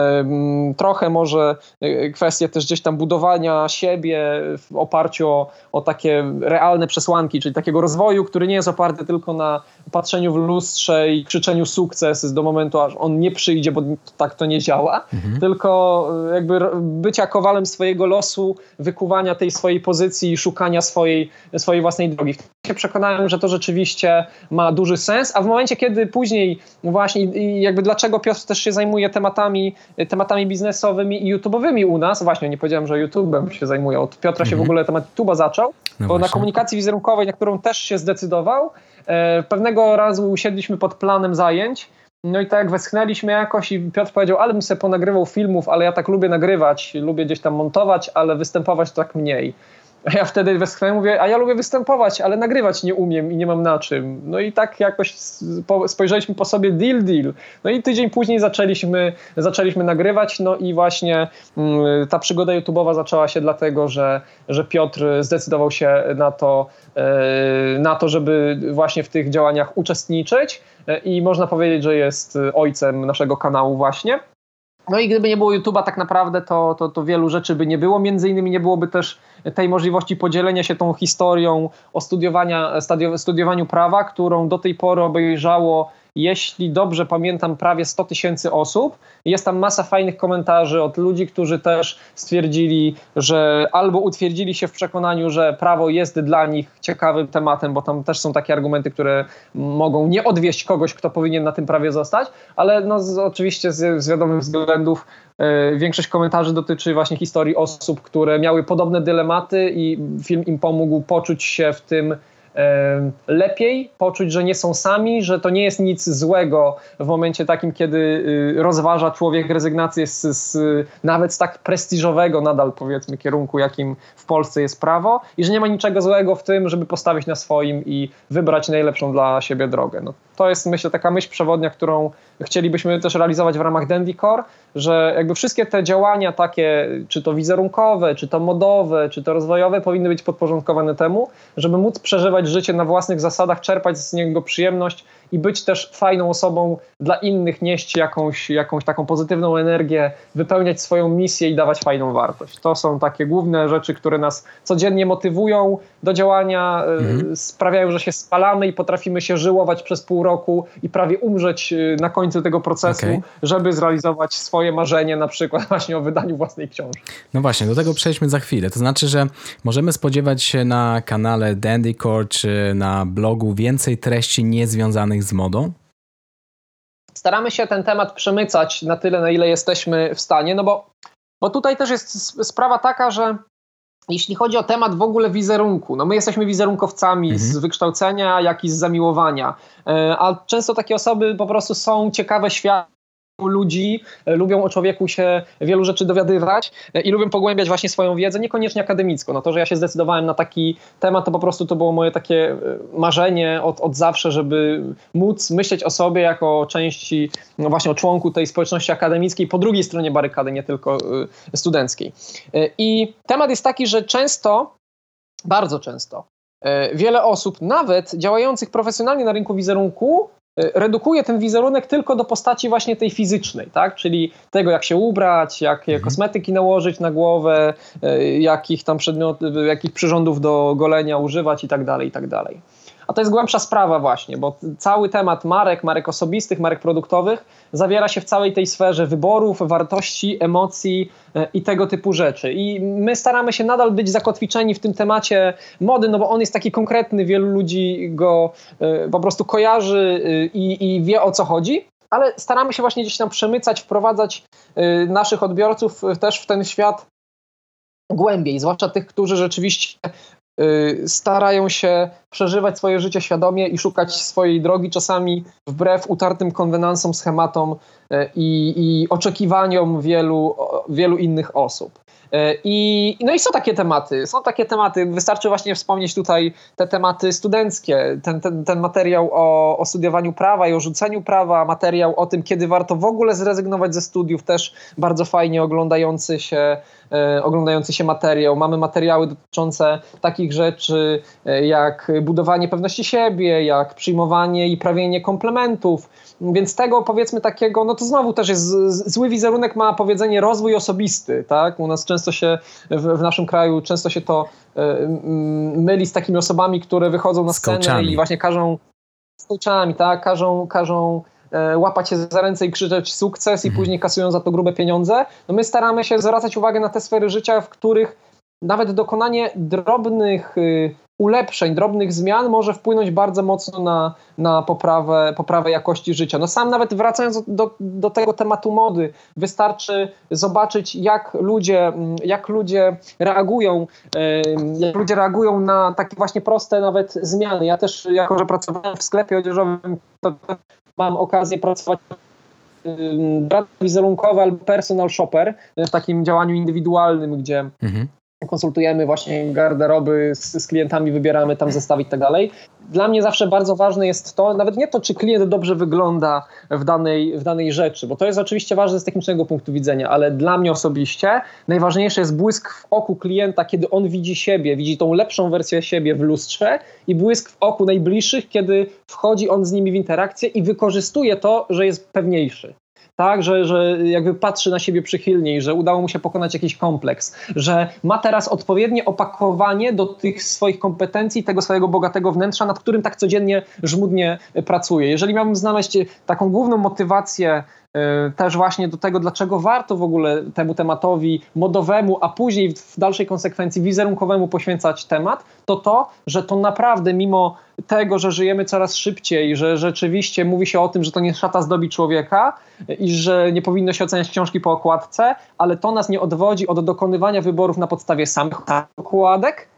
S3: trochę może e, kwestie też gdzieś tam budowania siebie w oparciu o, o takie realne przesłanki, czyli takiego rozwoju, który nie jest oparty tylko na patrzeniu w lustrze i krzyczeniu sukces do momentu, aż on nie przyjdzie, bo tak to nie działa, mhm. tylko e, jakby bycia kowalem swojego losu, wykuwania tej swojej pozycji i szukania swojej, swojej własnej drogi. się przekonałem, że to rzeczywiście ma duży sens, a w momencie, kiedy później właśnie jakby dlaczego Piotr też się zajmuje tematami, tematami biznesowymi i YouTube'owymi u nas, właśnie nie powiedziałem, że YouTube'em się zajmuje, od Piotra się w mhm. ogóle temat YouTube'a zaczął, no bo właśnie. na komunikacji wizerunkowej, na którą też się zdecydował, e, pewnego razu usiedliśmy pod planem zajęć, no i tak jak westchnęliśmy jakoś i Piotr powiedział, ale bym sobie ponagrywał filmów, ale ja tak lubię nagrywać, lubię gdzieś tam montować, ale występować tak mniej. Ja wtedy westchnąłem, mówię, a ja lubię występować, ale nagrywać nie umiem i nie mam na czym. No i tak jakoś spojrzeliśmy po sobie deal, deal. No i tydzień później zaczęliśmy, zaczęliśmy nagrywać, no i właśnie mm, ta przygoda YouTube'owa zaczęła się dlatego, że, że Piotr zdecydował się na to, e, na to, żeby właśnie w tych działaniach uczestniczyć e, i można powiedzieć, że jest ojcem naszego kanału właśnie. No i gdyby nie było YouTube'a tak naprawdę, to, to, to wielu rzeczy by nie było. Między innymi nie byłoby też tej możliwości podzielenia się tą historią o studiowania, studiowaniu prawa, którą do tej pory obejrzało jeśli dobrze pamiętam, prawie 100 tysięcy osób. Jest tam masa fajnych komentarzy od ludzi, którzy też stwierdzili, że albo utwierdzili się w przekonaniu, że prawo jest dla nich ciekawym tematem, bo tam też są takie argumenty, które mogą nie odwieść kogoś, kto powinien na tym prawie zostać, ale no, z, oczywiście z, z wiadomych względów e, większość komentarzy dotyczy właśnie historii osób, które miały podobne dylematy i film im pomógł poczuć się w tym lepiej, poczuć, że nie są sami, że to nie jest nic złego w momencie takim, kiedy y, rozważa człowiek rezygnację z, z nawet z tak prestiżowego nadal powiedzmy kierunku, jakim w Polsce jest prawo i że nie ma niczego złego w tym, żeby postawić na swoim i wybrać najlepszą dla siebie drogę. No, to jest myślę taka myśl przewodnia, którą chcielibyśmy też realizować w ramach Dandycore, że jakby wszystkie te działania takie, czy to wizerunkowe, czy to modowe, czy to rozwojowe powinny być podporządkowane temu, żeby móc przeżywać życie na własnych zasadach, czerpać z niego przyjemność i być też fajną osobą dla innych, nieść jakąś, jakąś taką pozytywną energię, wypełniać swoją misję i dawać fajną wartość. To są takie główne rzeczy, które nas codziennie motywują do działania, e, mhm. sprawiają, że się spalamy i potrafimy się żyłować przez pół roku i prawie umrzeć e, na końcu tego procesu, okay. żeby zrealizować swoje marzenie, na przykład właśnie o wydaniu własnej książki.
S1: No właśnie, do tego przejdźmy za chwilę. To znaczy, że możemy spodziewać się na kanale Dandycore czy na blogu więcej treści niezwiązanych z modą?
S3: Staramy się ten temat przemycać na tyle, na ile jesteśmy w stanie, no bo, bo tutaj też jest sprawa taka, że jeśli chodzi o temat w ogóle wizerunku, no my jesteśmy wizerunkowcami mhm. z wykształcenia, jak i z zamiłowania, e, a często takie osoby po prostu są ciekawe świat ludzi, e, lubią o człowieku się wielu rzeczy dowiadywać e, i lubią pogłębiać właśnie swoją wiedzę, niekoniecznie akademicką. No to, że ja się zdecydowałem na taki temat, to po prostu to było moje takie e, marzenie od, od zawsze, żeby móc myśleć o sobie jako części, no właśnie o członku tej społeczności akademickiej po drugiej stronie barykady, nie tylko studenckiej. I temat jest taki, że często, bardzo często, wiele osób, nawet działających profesjonalnie na rynku wizerunku, redukuje ten wizerunek tylko do postaci właśnie tej fizycznej, tak? czyli tego jak się ubrać, jakie mhm. kosmetyki nałożyć na głowę, y, jakich tam przedmiotów, jakich przyrządów do golenia używać i tak dalej, i tak dalej. A to jest głębsza sprawa właśnie, bo cały temat marek, marek osobistych, marek produktowych zawiera się w całej tej sferze wyborów, wartości, emocji e, i tego typu rzeczy. I my staramy się nadal być zakotwiczeni w tym temacie mody, no bo on jest taki konkretny, wielu ludzi go e, po prostu kojarzy e, i, i wie o co chodzi ale staramy się właśnie gdzieś tam przemycać, wprowadzać naszych odbiorców też w ten świat głębiej, zwłaszcza tych, którzy rzeczywiście starają się przeżywać swoje życie świadomie i szukać swojej drogi, czasami wbrew utartym konwenansom, schematom y, i, i oczekiwaniom wielu, wielu innych osób. Y, I, no i są takie tematy, są takie tematy, wystarczy właśnie wspomnieć tutaj te tematy studenckie, ten, ten, ten materiał o, o studiowaniu prawa i o rzuceniu prawa, materiał o tym, kiedy warto w ogóle zrezygnować ze studiów, też bardzo fajnie oglądający się E, oglądający się materiał. Mamy materiały dotyczące takich rzeczy e, jak budowanie pewności siebie, jak przyjmowanie i prawienie komplementów. Więc tego powiedzmy takiego, no to znowu też jest zły wizerunek ma powiedzenie rozwój osobisty, tak? U nas często się, w, w naszym kraju często się to y, myli z takimi osobami, które wychodzą na scenę i właśnie każą z coachami, tak? Każą, każą E, łapać się za ręce i krzyczeć sukces i mhm. później kasują za to grube pieniądze. No my staramy się zwracać uwagę na te sfery życia, w których nawet dokonanie drobnych y, ulepszeń, drobnych zmian może wpłynąć bardzo mocno na, na poprawę, poprawę jakości życia. No sam nawet wracając do, do tego tematu mody, wystarczy zobaczyć, jak ludzie, mm, jak ludzie reagują, jak ludzie reagują na takie właśnie proste nawet zmiany. Ja też, jako że pracowałem w sklepie odzieżowym, to mam okazję pracować brat wizerunkowy albo personal shopper w takim działaniu indywidualnym, gdzie mhm. Konsultujemy właśnie garderoby z, z klientami, wybieramy tam zestawy i tak dalej. Dla mnie zawsze bardzo ważne jest to, nawet nie to, czy klient dobrze wygląda w danej, w danej rzeczy, bo to jest oczywiście ważne z technicznego punktu widzenia, ale dla mnie osobiście najważniejsze jest błysk w oku klienta, kiedy on widzi siebie, widzi tą lepszą wersję siebie w lustrze i błysk w oku najbliższych, kiedy wchodzi on z nimi w interakcję i wykorzystuje to, że jest pewniejszy tak, że, że jakby patrzy na siebie przychylniej, że udało mu się pokonać jakiś kompleks, że ma teraz odpowiednie opakowanie do tych swoich kompetencji, tego swojego bogatego wnętrza, nad którym tak codziennie żmudnie pracuje. Jeżeli miałbym znaleźć taką główną motywację e, też właśnie do tego, dlaczego warto w ogóle temu tematowi modowemu, a później w dalszej konsekwencji wizerunkowemu poświęcać temat, to to, że to naprawdę mimo tego, że żyjemy coraz szybciej, że rzeczywiście mówi się o tym, że to nie szata zdobi człowieka i że nie powinno się oceniać książki po okładce, ale to nas nie odwodzi od dokonywania wyborów na podstawie samych okładek,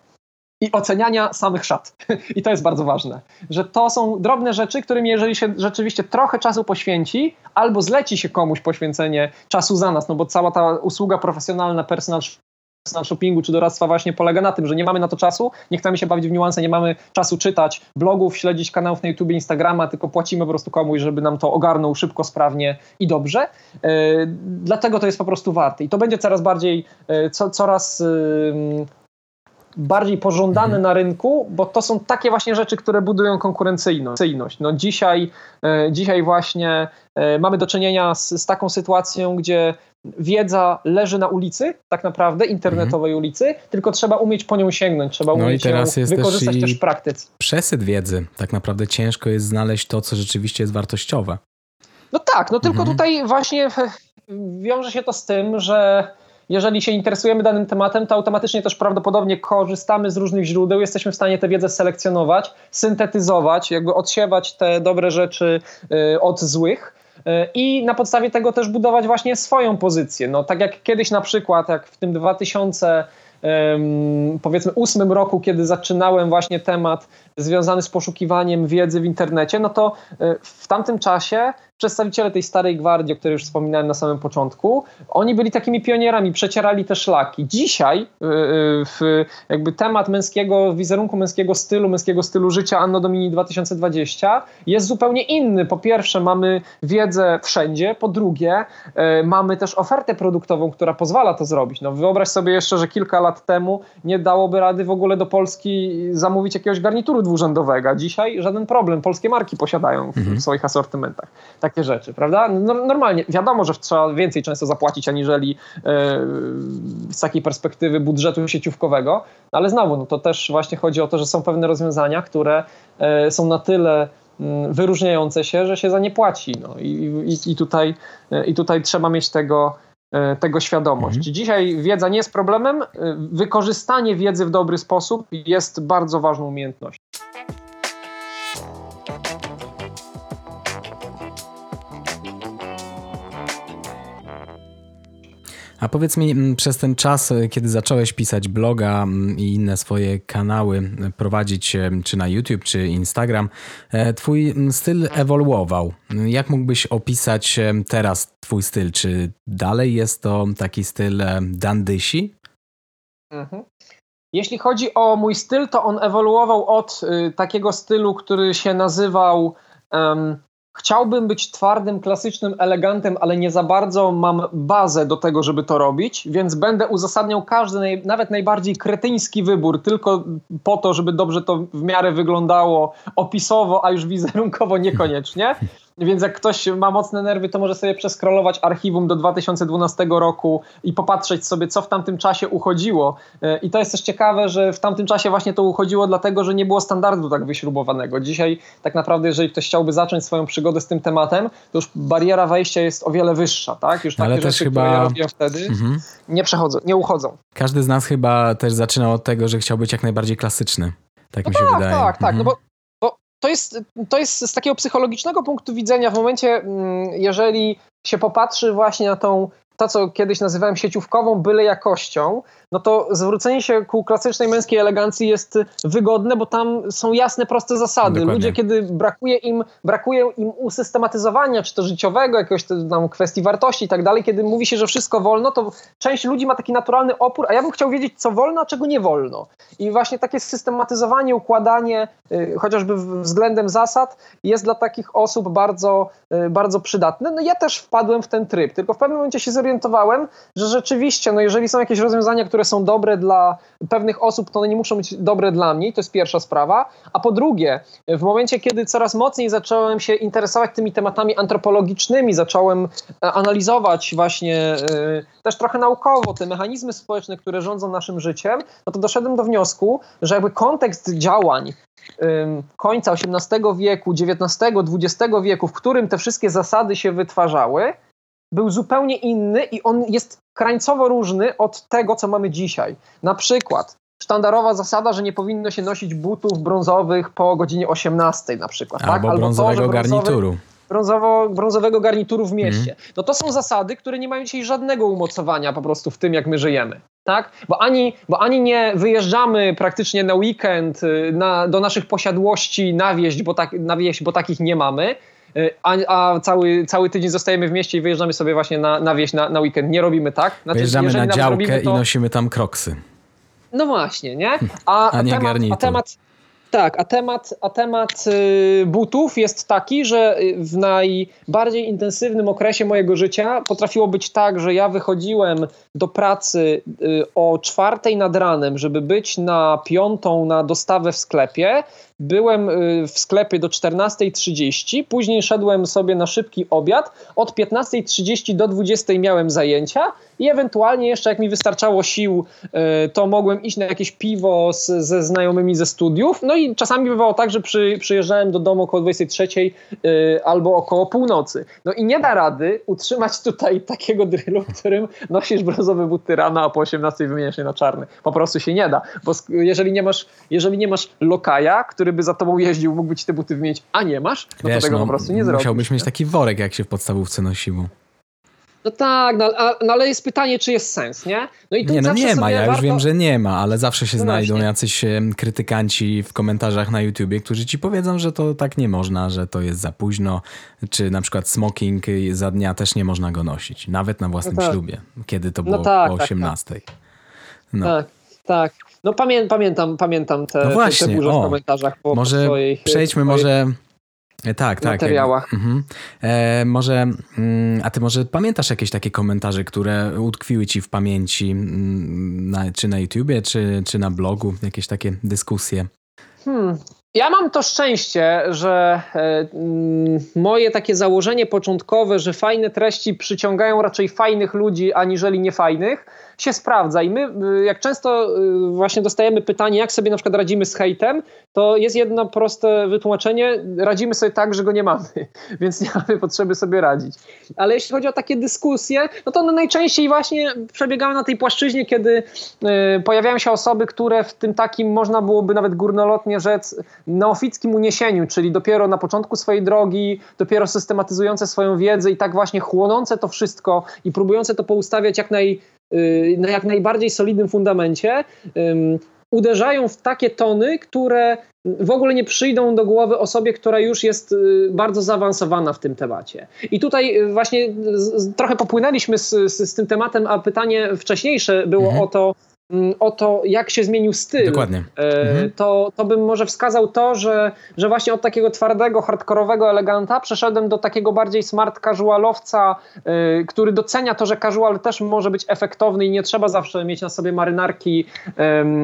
S3: i oceniania samych szat. I to jest bardzo ważne, że to są drobne rzeczy, którymi jeżeli się rzeczywiście trochę czasu poświęci, albo zleci się komuś poświęcenie czasu za nas, no bo cała ta usługa profesjonalna, personal na shoppingu czy doradztwa właśnie polega na tym, że nie mamy na to czasu, nie chcemy się bawić w niuanse, nie mamy czasu czytać blogów, śledzić kanałów na YouTube, Instagrama, tylko płacimy po prostu komuś, żeby nam to ogarnął szybko, sprawnie i dobrze. Yy, dlatego to jest po prostu warte i to będzie coraz bardziej, yy, co, coraz bardziej pożądane mhm. na rynku, bo to są takie właśnie rzeczy, które budują konkurencyjność. No dzisiaj, dzisiaj właśnie mamy do czynienia z, z taką sytuacją, gdzie wiedza leży na ulicy, tak naprawdę, internetowej mhm. ulicy, tylko trzeba umieć po nią sięgnąć, trzeba no umieć ją wykorzystać też, też w praktyce.
S1: Przesyt wiedzy. Tak naprawdę ciężko jest znaleźć to, co rzeczywiście jest wartościowe.
S3: No tak, no tylko mhm. tutaj właśnie wiąże się to z tym, że jeżeli się interesujemy danym tematem, to automatycznie też prawdopodobnie korzystamy z różnych źródeł, jesteśmy w stanie tę wiedzę selekcjonować, syntetyzować, jakby odsiewać te dobre rzeczy y, od złych i na podstawie tego też budować właśnie swoją pozycję. No, tak jak kiedyś na przykład, jak w tym 2000 powiedzmy roku, kiedy zaczynałem właśnie temat związany z poszukiwaniem wiedzy w internecie, no to e, w tamtym czasie przedstawiciele tej starej gwardii, o której już wspominałem na samym początku, oni byli takimi pionierami, przecierali te szlaki. Dzisiaj e, e, w jakby temat męskiego, wizerunku męskiego stylu, męskiego stylu życia Anno Domini 2020 jest zupełnie inny. Po pierwsze mamy wiedzę wszędzie, po drugie mamy też ofertę produktową, która pozwala to zrobić. No wyobraź sobie jeszcze, że kilka lat temu nie dałoby rady w ogóle do Polski zamówić jakiegoś garnituru dwurzędowego, dzisiaj żaden problem. Polskie marki posiadają w, mhm. w swoich asortymentach takie rzeczy, prawda? No, normalnie, wiadomo, że trzeba więcej często zapłacić, aniżeli yy, z takiej perspektywy budżetu sieciówkowego, no, ale znowu, no to też właśnie chodzi o to, że są pewne rozwiązania, które yy, są na tyle wyróżniające się, że się za nie płaci. No. I, i, i, tutaj, e, I tutaj trzeba mieć tego, tego świadomość. Mhm. Dzisiaj wiedza nie jest problemem, wykorzystanie wiedzy w dobry sposób jest bardzo ważną umiejętnością.
S1: A powiedz mi, mm, przez ten czas, e, kiedy zacząłeś pisać bloga mm, i inne swoje kanały e, prowadzić, e, czy na YouTube, czy Instagram, twój mm, styl ewoluował. Jak mógłbyś opisać teraz twój styl? Czy dalej jest to taki styl dandysi?
S3: Mhm. Jeśli chodzi o mój styl, to on ewoluował od y, takiego stylu, który się nazywał um, Chciałbym być twardym, klasycznym elegantem, ale nie za bardzo mam bazę do tego, żeby to robić, więc będę uzasadniał każdy, nawet najbardziej kretyński wybór tylko po to, żeby dobrze to w miarę wyglądało opisowo, a już wizerunkowo niekoniecznie. Więc jak ktoś ma mocne nerwy, to może sobie przeskrolować archiwum do 2012 roku i popatrzeć sobie, co w tamtym czasie uchodziło. E, I to jest też ciekawe, że w tamtym czasie właśnie to uchodziło, dlatego że nie było standardu tak wyśrubowanego. Dzisiaj tak naprawdę, jeżeli ktoś chciałby zacząć swoją przygodę z tym tematem, to już bariera wejścia jest o wiele wyższa, tak? Już takie Ale rzeczy, chyba... które ja robiłem wtedy, mhm. nie przechodzą, nie uchodzą.
S1: Każdy z nas chyba też zaczynał od tego, że chciał być jak najbardziej klasyczny. Tak no mi się
S3: tak,
S1: wydaje.
S3: Tak, tak, no mhm. bo to jest, to jest z takiego psychologicznego punktu widzenia w momencie, mm, jeżeli się popatrzy właśnie na tą to, co kiedyś nazywałem sieciówkową byle jakością, no to zwrócenie się ku klasycznej męskiej elegancji jest wygodne, bo tam są jasne, proste zasady.
S1: Dokładnie.
S3: Ludzie, kiedy brakuje im, brakuje im usystematyzowania, czy to życiowego, jakiegoś tam kwestii wartości i tak dalej, kiedy mówi się, że wszystko wolno, to część ludzi ma taki naturalny opór, a ja bym chciał wiedzieć, co wolno, a czego nie wolno. I właśnie takie systematyzowanie, układanie, y, chociażby względem zasad, jest dla takich osób bardzo, y, bardzo przydatne. No ja też wpadłem w ten tryb, tylko w pewnym momencie się zorientowałem, że rzeczywiście, no jeżeli są jakieś rozwiązania, które są dobre dla pewnych osób, to one nie muszą być dobre dla mnie, to jest pierwsza sprawa. A po drugie, w momencie, kiedy coraz mocniej zacząłem się interesować tymi tematami antropologicznymi, zacząłem e, analizować właśnie y, też trochę naukowo te mechanizmy społeczne, które rządzą naszym życiem, no to doszedłem do wniosku, że jakby kontekst działań końca XVIII wieku, XIX, XX wieku, w którym te wszystkie zasady się wytwarzały, był zupełnie inny i on jest krańcowo różny od tego, co mamy dzisiaj. Na przykład sztandarowa zasada, że nie powinno się nosić butów brązowych po godzinie 18 na przykład.
S1: Albo, tak? Albo brązowego to, garnituru.
S3: Brązowo, brązowego garnituru w mieście. Mm. No to są zasady, które nie mają dzisiaj żadnego umocowania po prostu w tym, jak my żyjemy. Tak? Bo, ani, bo ani nie wyjeżdżamy praktycznie na weekend y, na, do naszych posiadłości na wieś, bo, tak, na wieś, bo takich nie mamy, a, a, cały, cały tydzień zostajemy w mieście i wyjeżdżamy sobie właśnie na, na wieś, na, na weekend. Nie robimy tak.
S1: Znaczy, Wyjeżdżamy na działkę to... i nosimy tam kroksy.
S3: No właśnie, nie? A,
S1: a nie temat, garnitur.
S3: A temat, tak, a temat, a temat y, butów jest taki, że w najbardziej intensywnym okresie mojego życia potrafiło być tak, że ja wychodziłem do pracy y, o czwartej nad ranem, żeby być na piątą na dostawę w sklepie. Byłem y, w sklepie do 14.30, później szedłem sobie na szybki obiad. Od 15.30 do 20.00 miałem zajęcia i ewentualnie jeszcze jak mi wystarczało sił, y, to mogłem iść na jakieś piwo z, ze znajomymi ze studiów. No i czasami bywało tak, że przy, przyjeżdżałem do domu około 23.00 albo około północy. No i nie da rady utrzymać tutaj takiego drylu, w którym nosisz brązowe buty rano, a po 18 wymieniasz je na czarne. Po prostu się nie da, bo jeżeli nie masz, jeżeli nie masz lokaja, który by za tobą jeździł, mógłby ci te buty wymienić, a nie masz, no Wiesz, to tego no, po prostu nie zrobisz.
S1: Musiałbyś mieć taki worek, jak się w podstawówce nosiło.
S3: No tak, no, no, ale jest pytanie, czy jest sens, nie?
S1: No i tu nie, no nie ma, ja warto... już wiem, że nie ma, ale zawsze się no znajdą właśnie. jacyś krytykanci w komentarzach na YouTubie, którzy ci powiedzą, że to tak nie można, że to jest za późno, czy na przykład smoking za dnia też nie można go nosić, nawet na własnym no tak. ślubie, kiedy to no było tak, po 18. Tak, tak.
S3: No. tak, tak. No pamię pamiętam, pamiętam te, no właśnie, te, te burze w komentarzach po,
S1: może
S3: po swoich,
S1: Przejdźmy może E, tak, tak.
S3: materiałach.
S1: Mhm. E, może, mm, a ty może pamiętasz jakieś takie komentarze, które utkwiły ci w pamięci, mm, na, czy na YouTubie, czy, czy na blogu, jakieś takie dyskusje?
S3: Hmm. Ja mam to szczęście, że e, mm, moje takie założenie początkowe, że fajne treści przyciągają raczej fajnych ludzi, aniżeli niefajnych, się sprawdza. I my, y, jak często y, właśnie dostajemy pytanie, jak sobie na przykład radzimy z hejtem, to jest jedno proste wytłumaczenie: radzimy sobie tak, że go nie mamy, więc nie mamy potrzeby sobie radzić. Ale jeśli chodzi o takie dyskusje, no to one najczęściej właśnie przebiegały na tej płaszczyźnie, kiedy y, pojawiają się osoby, które w tym takim, można byłoby nawet górnolotnie rzec, neofickim uniesieniu, czyli dopiero na początku swojej drogi, dopiero systematyzujące swoją wiedzę i tak właśnie chłonące to wszystko i próbujące to poustawiać jak naj na jak najbardziej solidnym fundamencie, uderzają w takie tony, które w ogóle nie przyjdą do głowy osobie, która już jest y, bardzo zaawansowana w tym temacie. I tutaj y, właśnie trochę popłynęliśmy z, z, z tym tematem, a pytanie wcześniejsze było mhm. o to, o to, jak się zmienił styl,
S1: Dokładnie.
S3: E, mhm. to, to bym może wskazał to, że, że właśnie od takiego twardego, hardkorowego eleganta przeszedłem do takiego bardziej smart casualowca, e, który docenia to, że casual też może być efektowny i nie trzeba zawsze mieć na sobie marynarki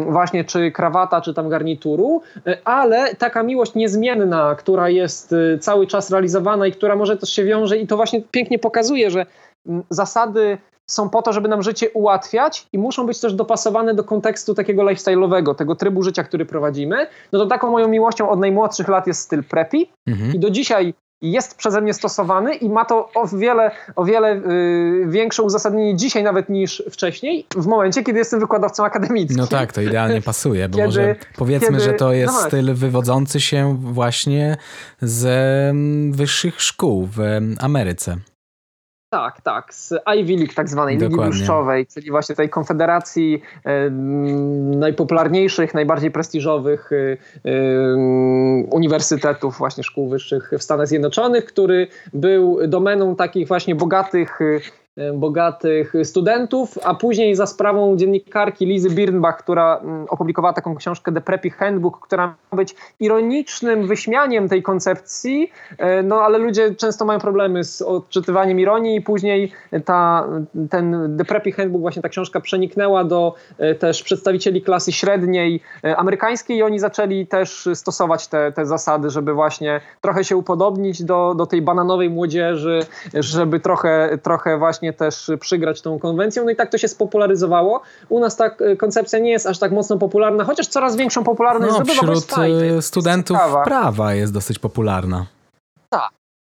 S3: właśnie czy krawata, czy tam garnituru, e, ale taka miłość niezmienna, która jest cały czas realizowana i która może też się wiąże i to właśnie pięknie pokazuje, że mm, zasady są po to, żeby nam życie ułatwiać i muszą być też dopasowane do kontekstu takiego lifestyle'owego, tego trybu życia, który prowadzimy. No to taką moją miłością od najmłodszych lat jest styl preppy mhm. i do dzisiaj jest przeze mnie stosowany i ma to o wiele, o wiele yy, większe uzasadnienie dzisiaj nawet niż wcześniej, w momencie, kiedy jestem wykładowcą akademickim.
S1: No tak, to idealnie pasuje, bo kiedy, może powiedzmy, kiedy, że to jest no styl wywodzący się właśnie z wyższych szkół w Ameryce.
S3: Tak, tak, z Ivy League, tak zwanej Dokładnie. Ligi czyli właśnie tej konfederacji najpopularniejszych, najbardziej prestiżowych e, e, uniwersytetów, właśnie szkół wyższych w Stanach Zjednoczonych, który był domeną takich właśnie bogatych E, bogatych studentów, a później za sprawą dziennikarki Lizy Birnbach, która mm, opublikowała taką książkę The Preppy Handbook, która ma być ironicznym wyśmianiem tej koncepcji, e, no ale ludzie często mają problemy z odczytywaniem ironii i później ta, ten The Preppy Handbook, właśnie ta książka przeniknęła do e, też przedstawicieli klasy średniej amerykańskiej i oni zaczęli też stosować te, te zasady, żeby właśnie trochę się upodobnić do, do tej bananowej młodzieży, żeby trochę, trochę właśnie właśnie też przygrać tą konwencją. No i tak to się spopularyzowało. U nas ta e, koncepcja nie jest aż tak mocno popularna, chociaż coraz większą popularność
S1: no, zdobywa. Wśród e, studentów jest prawa jest dosyć popularna.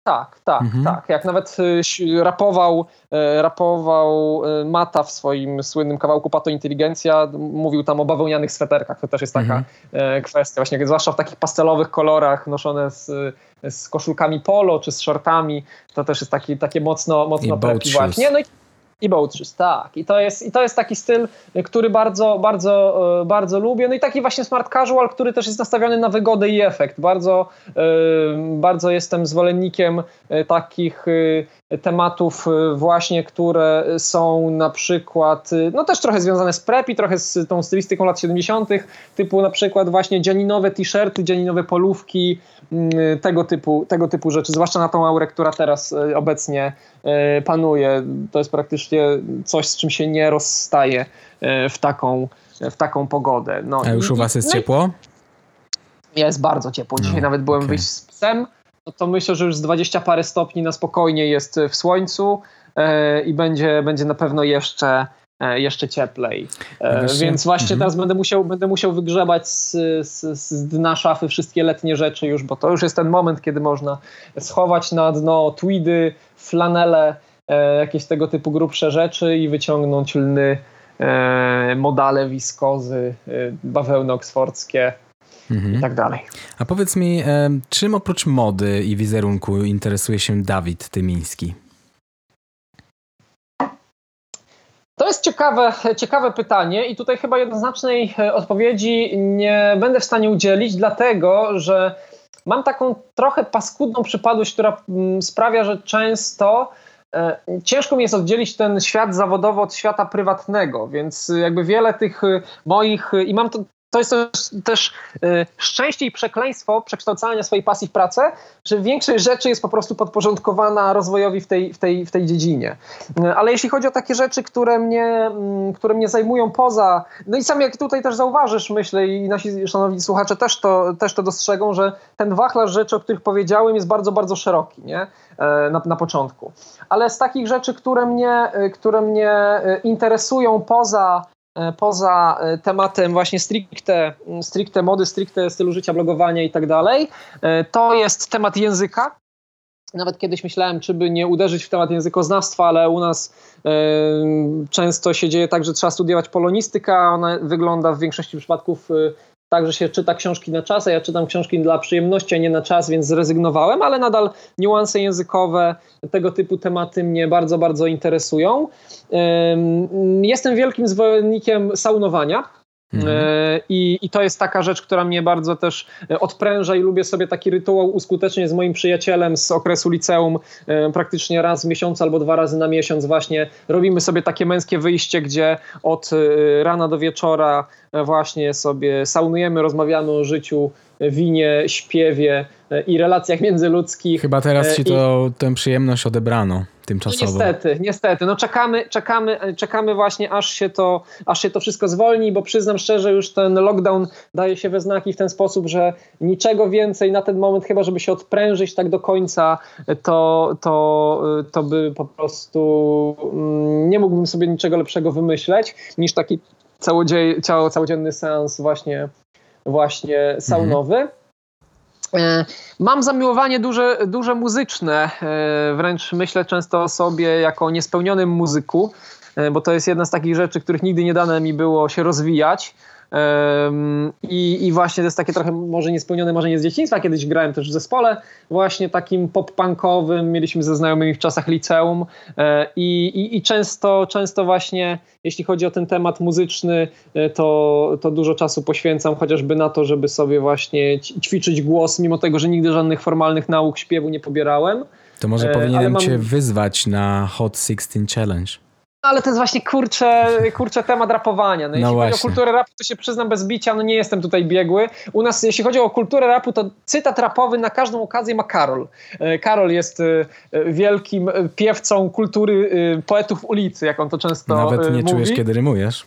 S3: Tak, tak, tak, mhm. tak. Jak nawet e, rapował, rapował Mata w swoim słynnym kawałku Pato Inteligencja, mówił tam o bawełnianych sweterkach. To też jest taka mhm. kwestia, właśnie zwłaszcza w takich pastelowych kolorach noszone z, z koszulkami polo czy z shortami. To też jest taki, takie mocno, mocno
S1: preppy właśnie.
S3: No i i Boatrice, tak. I to, jest, I to jest taki styl, który bardzo, bardzo, e, bardzo lubię. No i taki właśnie smart casual, który też jest nastawiony na wygodę i efekt. Bardzo, e, bardzo jestem zwolennikiem e, takich tematów właśnie, które są na przykład, no też trochę związane z prepi, trochę z tą stylistyką lat 70., typu na przykład właśnie dzianinowe t-shirty, dzianinowe polówki, mm, tego typu, tego typu rzeczy, zwłaszcza na tą aurę, która teraz obecnie panuje. To jest praktycznie coś, z czym się nie rozstaje w taką, w taką pogodę. No,
S1: A już u was jest no ciepło?
S3: Jest bardzo ciepło. Dzisiaj no, nawet byłem okay. wyjść z psem no to myślę, że już z 20 parę stopni na spokojnie jest w słońcu e, i będzie, będzie na pewno jeszcze, e, jeszcze cieplej. E, więc właśnie mhm. teraz będę musiał, będę musiał wygrzebać z, z, z, dna szafy wszystkie letnie rzeczy już, bo to już jest ten moment, kiedy można schować na dno tweedy, flanele, jakieś tego typu grubsze rzeczy i wyciągnąć lny, modale, wiskozy, bawełny oksfordzkie, mhm. i tak dalej.
S1: A powiedz mi, e, czym oprócz mody i wizerunku interesuje się Dawid Tymiński?
S3: To jest ciekawe, ciekawe pytanie i tutaj chyba jednoznacznej e, odpowiedzi nie będę w stanie udzielić, dlatego że mam taką trochę paskudną przypadłość, która mm, sprawia, że często e, ciężko mi jest oddzielić ten świat zawodowy od świata prywatnego, więc jakby wiele tych moich, i mam to to jest też, też y, szczęście i przekleństwo przekształcania swojej pasji w pracę, że większość rzeczy jest po prostu podporządkowana rozwojowi w tej, w tej, w tej dziedzinie. Y, ale jeśli chodzi o takie rzeczy, które mnie, y, które mnie zajmują poza, no i sam jak tutaj też zauważysz, myślę i nasi szanowni słuchacze też to, też to dostrzegą, że ten wachlarz rzeczy, o których powiedziałem jest bardzo, bardzo szeroki, nie? E, na, na początku. Ale z takich rzeczy, które mnie, które mnie interesują poza poza e, tematem właśnie stricte, stricte mody, stricte stylu życia, blogowania i tak dalej, e, to jest temat języka. Nawet kiedyś myślałem, czy by nie uderzyć w temat językoznawstwa, ale u nas często się dzieje tak, że trzeba studiować polonistykę, ona wygląda w większości przypadków tak, że się czyta książki na czas, a ja czytam książki dla przyjemności, a nie na czas, więc zrezygnowałem, ale nadal niuanse językowe, tego typu tematy mnie bardzo, bardzo interesują. Jestem wielkim zwolennikiem saunowania. Mhm. E, I, I to jest taka rzecz, która mnie bardzo też e, odpręża i lubię sobie taki rytuał uskutecznić z moim przyjacielem z okresu liceum e, praktycznie raz w miesiącu albo dwa razy na miesiąc właśnie robimy sobie takie męskie wyjście, gdzie od rana do wieczora właśnie sobie saunujemy, rozmawiamy o życiu, winie, śpiewie i relacjach międzyludzkich.
S1: Chyba teraz ci to I... tę przyjemność odebrano tymczasowo.
S3: No niestety, niestety. No czekamy, czekamy, czekamy właśnie aż się, to, aż się to wszystko zwolni, bo przyznam szczerze, już ten lockdown daje się we znaki w ten sposób, że niczego więcej na ten moment, chyba żeby się odprężyć tak do końca, to, to, to by po prostu mm, nie mógłbym sobie niczego lepszego wymyśleć niż taki całodzie, całodzienny seans właśnie, właśnie saunowy. Mhm. E, mam zamiłowanie duże, duże muzyczne, e, wręcz myślę często o sobie jako niespełnionym muzyku, e, bo to jest jedna z takich rzeczy, których nigdy nie dane mi było się rozwijać. I, I właśnie to jest takie trochę może niespełnione marzenie z dzieciństwa. Kiedyś grałem też w zespole właśnie takim pop-punkowym. Mieliśmy ze znajomymi w czasach liceum e, i, i, i często, często właśnie jeśli chodzi o ten temat muzyczny, e, to, to dużo czasu poświęcam chociażby na to, żeby sobie właśnie ćwiczyć głos, mimo tego, że nigdy żadnych formalnych nauk śpiewu nie pobierałem.
S1: To może e, powinienem mam... cię wyzwać na Hot 16 Challenge
S3: ale to jest właśnie kurcze, kurcze temat rapowania. No, no jeśli chodzi o kulturę rapu, to się przyznam bez bicia, no nie jestem tutaj biegły. U nas, jeśli chodzi o kulturę rapu, to cytat rapowy na każdą okazję ma Karol. E, Karol jest e, wielkim piewcą kultury poetów ulicy, jak on to często
S1: Nawet nie
S3: mówi.
S1: czujesz, kiedy rymujesz.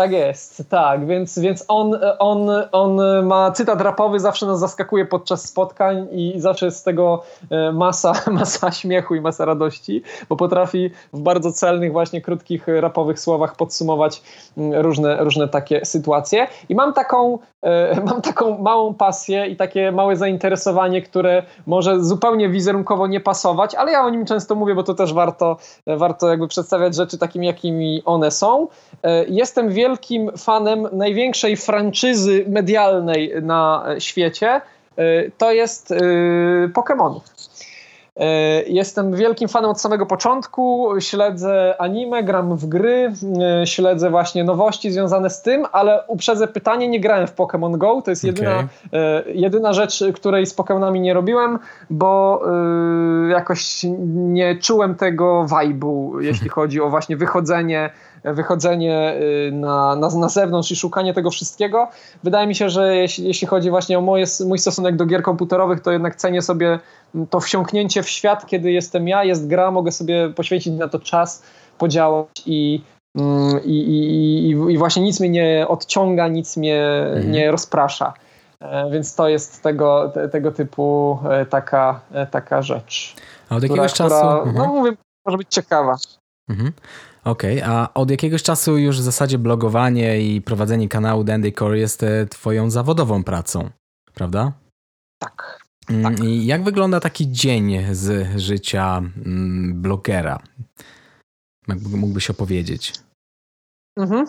S3: Tak jest, tak, więc, więc on, on, on ma cytat rapowy, zawsze nas zaskakuje podczas spotkań i zawsze jest z tego e, masa, masa śmiechu i masa radości, bo potrafi w bardzo celnych, właśnie krótkich rapowych słowach podsumować mm, różne, różne takie sytuacje. I mam taką, e, mam taką małą pasję i takie małe zainteresowanie, które może zupełnie wizerunkowo nie pasować, ale ja o nim często mówię, bo to też warto, warto jakby przedstawiać rzeczy takimi, jakimi one są. E, jestem wielkim wielkim fanem największej franczyzy medialnej na świecie, y, to jest y, Pokémonów. Y, jestem wielkim fanem od samego początku, śledzę anime, gram w gry, śledzę właśnie nowości związane z tym, ale uprzedzę pytanie, nie grałem w Pokémon Go, to jest jedyna, okay. jedyna rzecz, której z Pokémonami nie robiłem, bo jakoś nie czułem tego vibe'u, jeśli chodzi o właśnie wychodzenie wychodzenie y, na, na, na zewnątrz i szukanie tego wszystkiego. Wydaje mi się, że jeśli, jeśli chodzi właśnie o moje, mój stosunek do gier komputerowych, to jednak cenię sobie to wsiąknięcie w świat, kiedy jestem ja, jest gra, mogę sobie poświęcić na to czas, podziałać i, mm, i, i, i właśnie nic mnie nie odciąga, nic mnie mhm. nie rozprasza. E, więc to jest tego, te, tego typu e, taka, e, taka rzecz.
S1: A od jakiegoś która, czasu.
S3: Która, no mhm. mówię, może być ciekawa.
S1: Mhm. Okej, okay, a od jakiegoś czasu już w zasadzie blogowanie i prowadzenie kanału Dandycore jest e, twoją zawodową pracą, prawda?
S3: Tak.
S1: Mm,
S3: tak.
S1: I jak wygląda taki dzień z życia mm, blogera? Mógłbyś opowiedzieć?
S3: Mhm.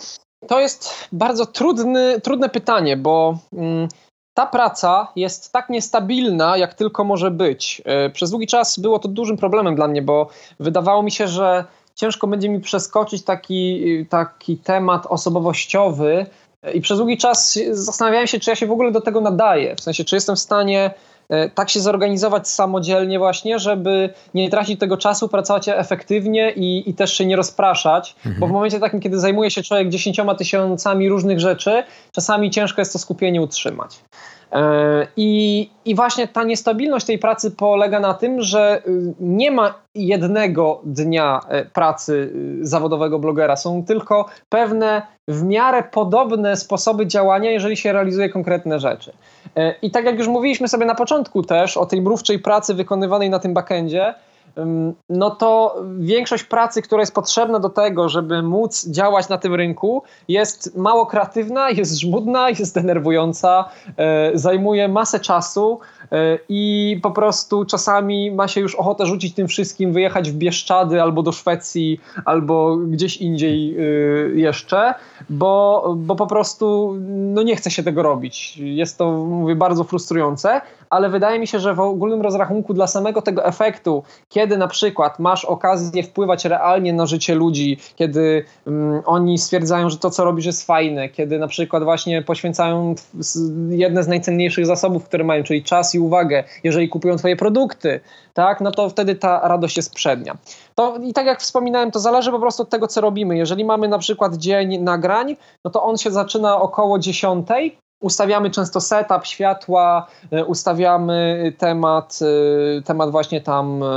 S3: To jest bardzo trudny, trudne pytanie, bo mm, ta praca jest tak niestabilna, jak tylko może być. E, przez długi czas było to dużym problemem dla mnie, bo wydawało mi się, że ciężko będzie mi przeskoczyć taki, taki temat osobowościowy i przez długi czas zastanawiałem się, czy ja się w ogóle do tego nadaję. W sensie, czy jestem w stanie e, tak się zorganizować samodzielnie właśnie, żeby nie tracić tego czasu, pracować efektywnie i, i też się nie rozpraszać, mhm. bo w momencie takim, kiedy zajmuje się człowiek dziesięcioma tysiącami różnych rzeczy, czasami ciężko jest to skupienie utrzymać. E, I, I właśnie ta niestabilność tej pracy polega na tym, że y, nie ma jednego dnia e, pracy y, zawodowego blogera. Są tylko pewne w miarę podobne sposoby działania, jeżeli się realizuje konkretne rzeczy. E, I tak jak już mówiliśmy sobie na początku też o tej mrówczej pracy wykonywanej na tym backendzie, no to większość pracy, która jest potrzebna do tego, żeby móc działać na tym rynku, jest mało kreatywna, jest żmudna, jest denerwująca, e, zajmuje masę czasu i po prostu czasami ma się już ochotę rzucić tym wszystkim, wyjechać w Bieszczady albo do Szwecji, albo gdzieś indziej e, jeszcze, bo, bo po prostu no nie chce się tego robić. Jest to, mówię, bardzo frustrujące, ale wydaje mi się, że w ogólnym rozrachunku dla samego tego efektu, kiedy na przykład masz okazję wpływać realnie na życie ludzi, kiedy um, oni stwierdzają, że to, co robisz, jest fajne, kiedy na przykład właśnie poświęcają jedne z najcenniejszych zasobów, które mają, czyli czas i uwagę, jeżeli kupują Twoje produkty, tak, no to wtedy ta radość jest przednia. To, I tak jak wspominałem, to zależy po prostu od tego, co robimy. Jeżeli mamy na przykład dzień nagrań, no to on się zaczyna około 10, ustawiamy często setup, światła, e, ustawiamy temat, e, temat właśnie tam e,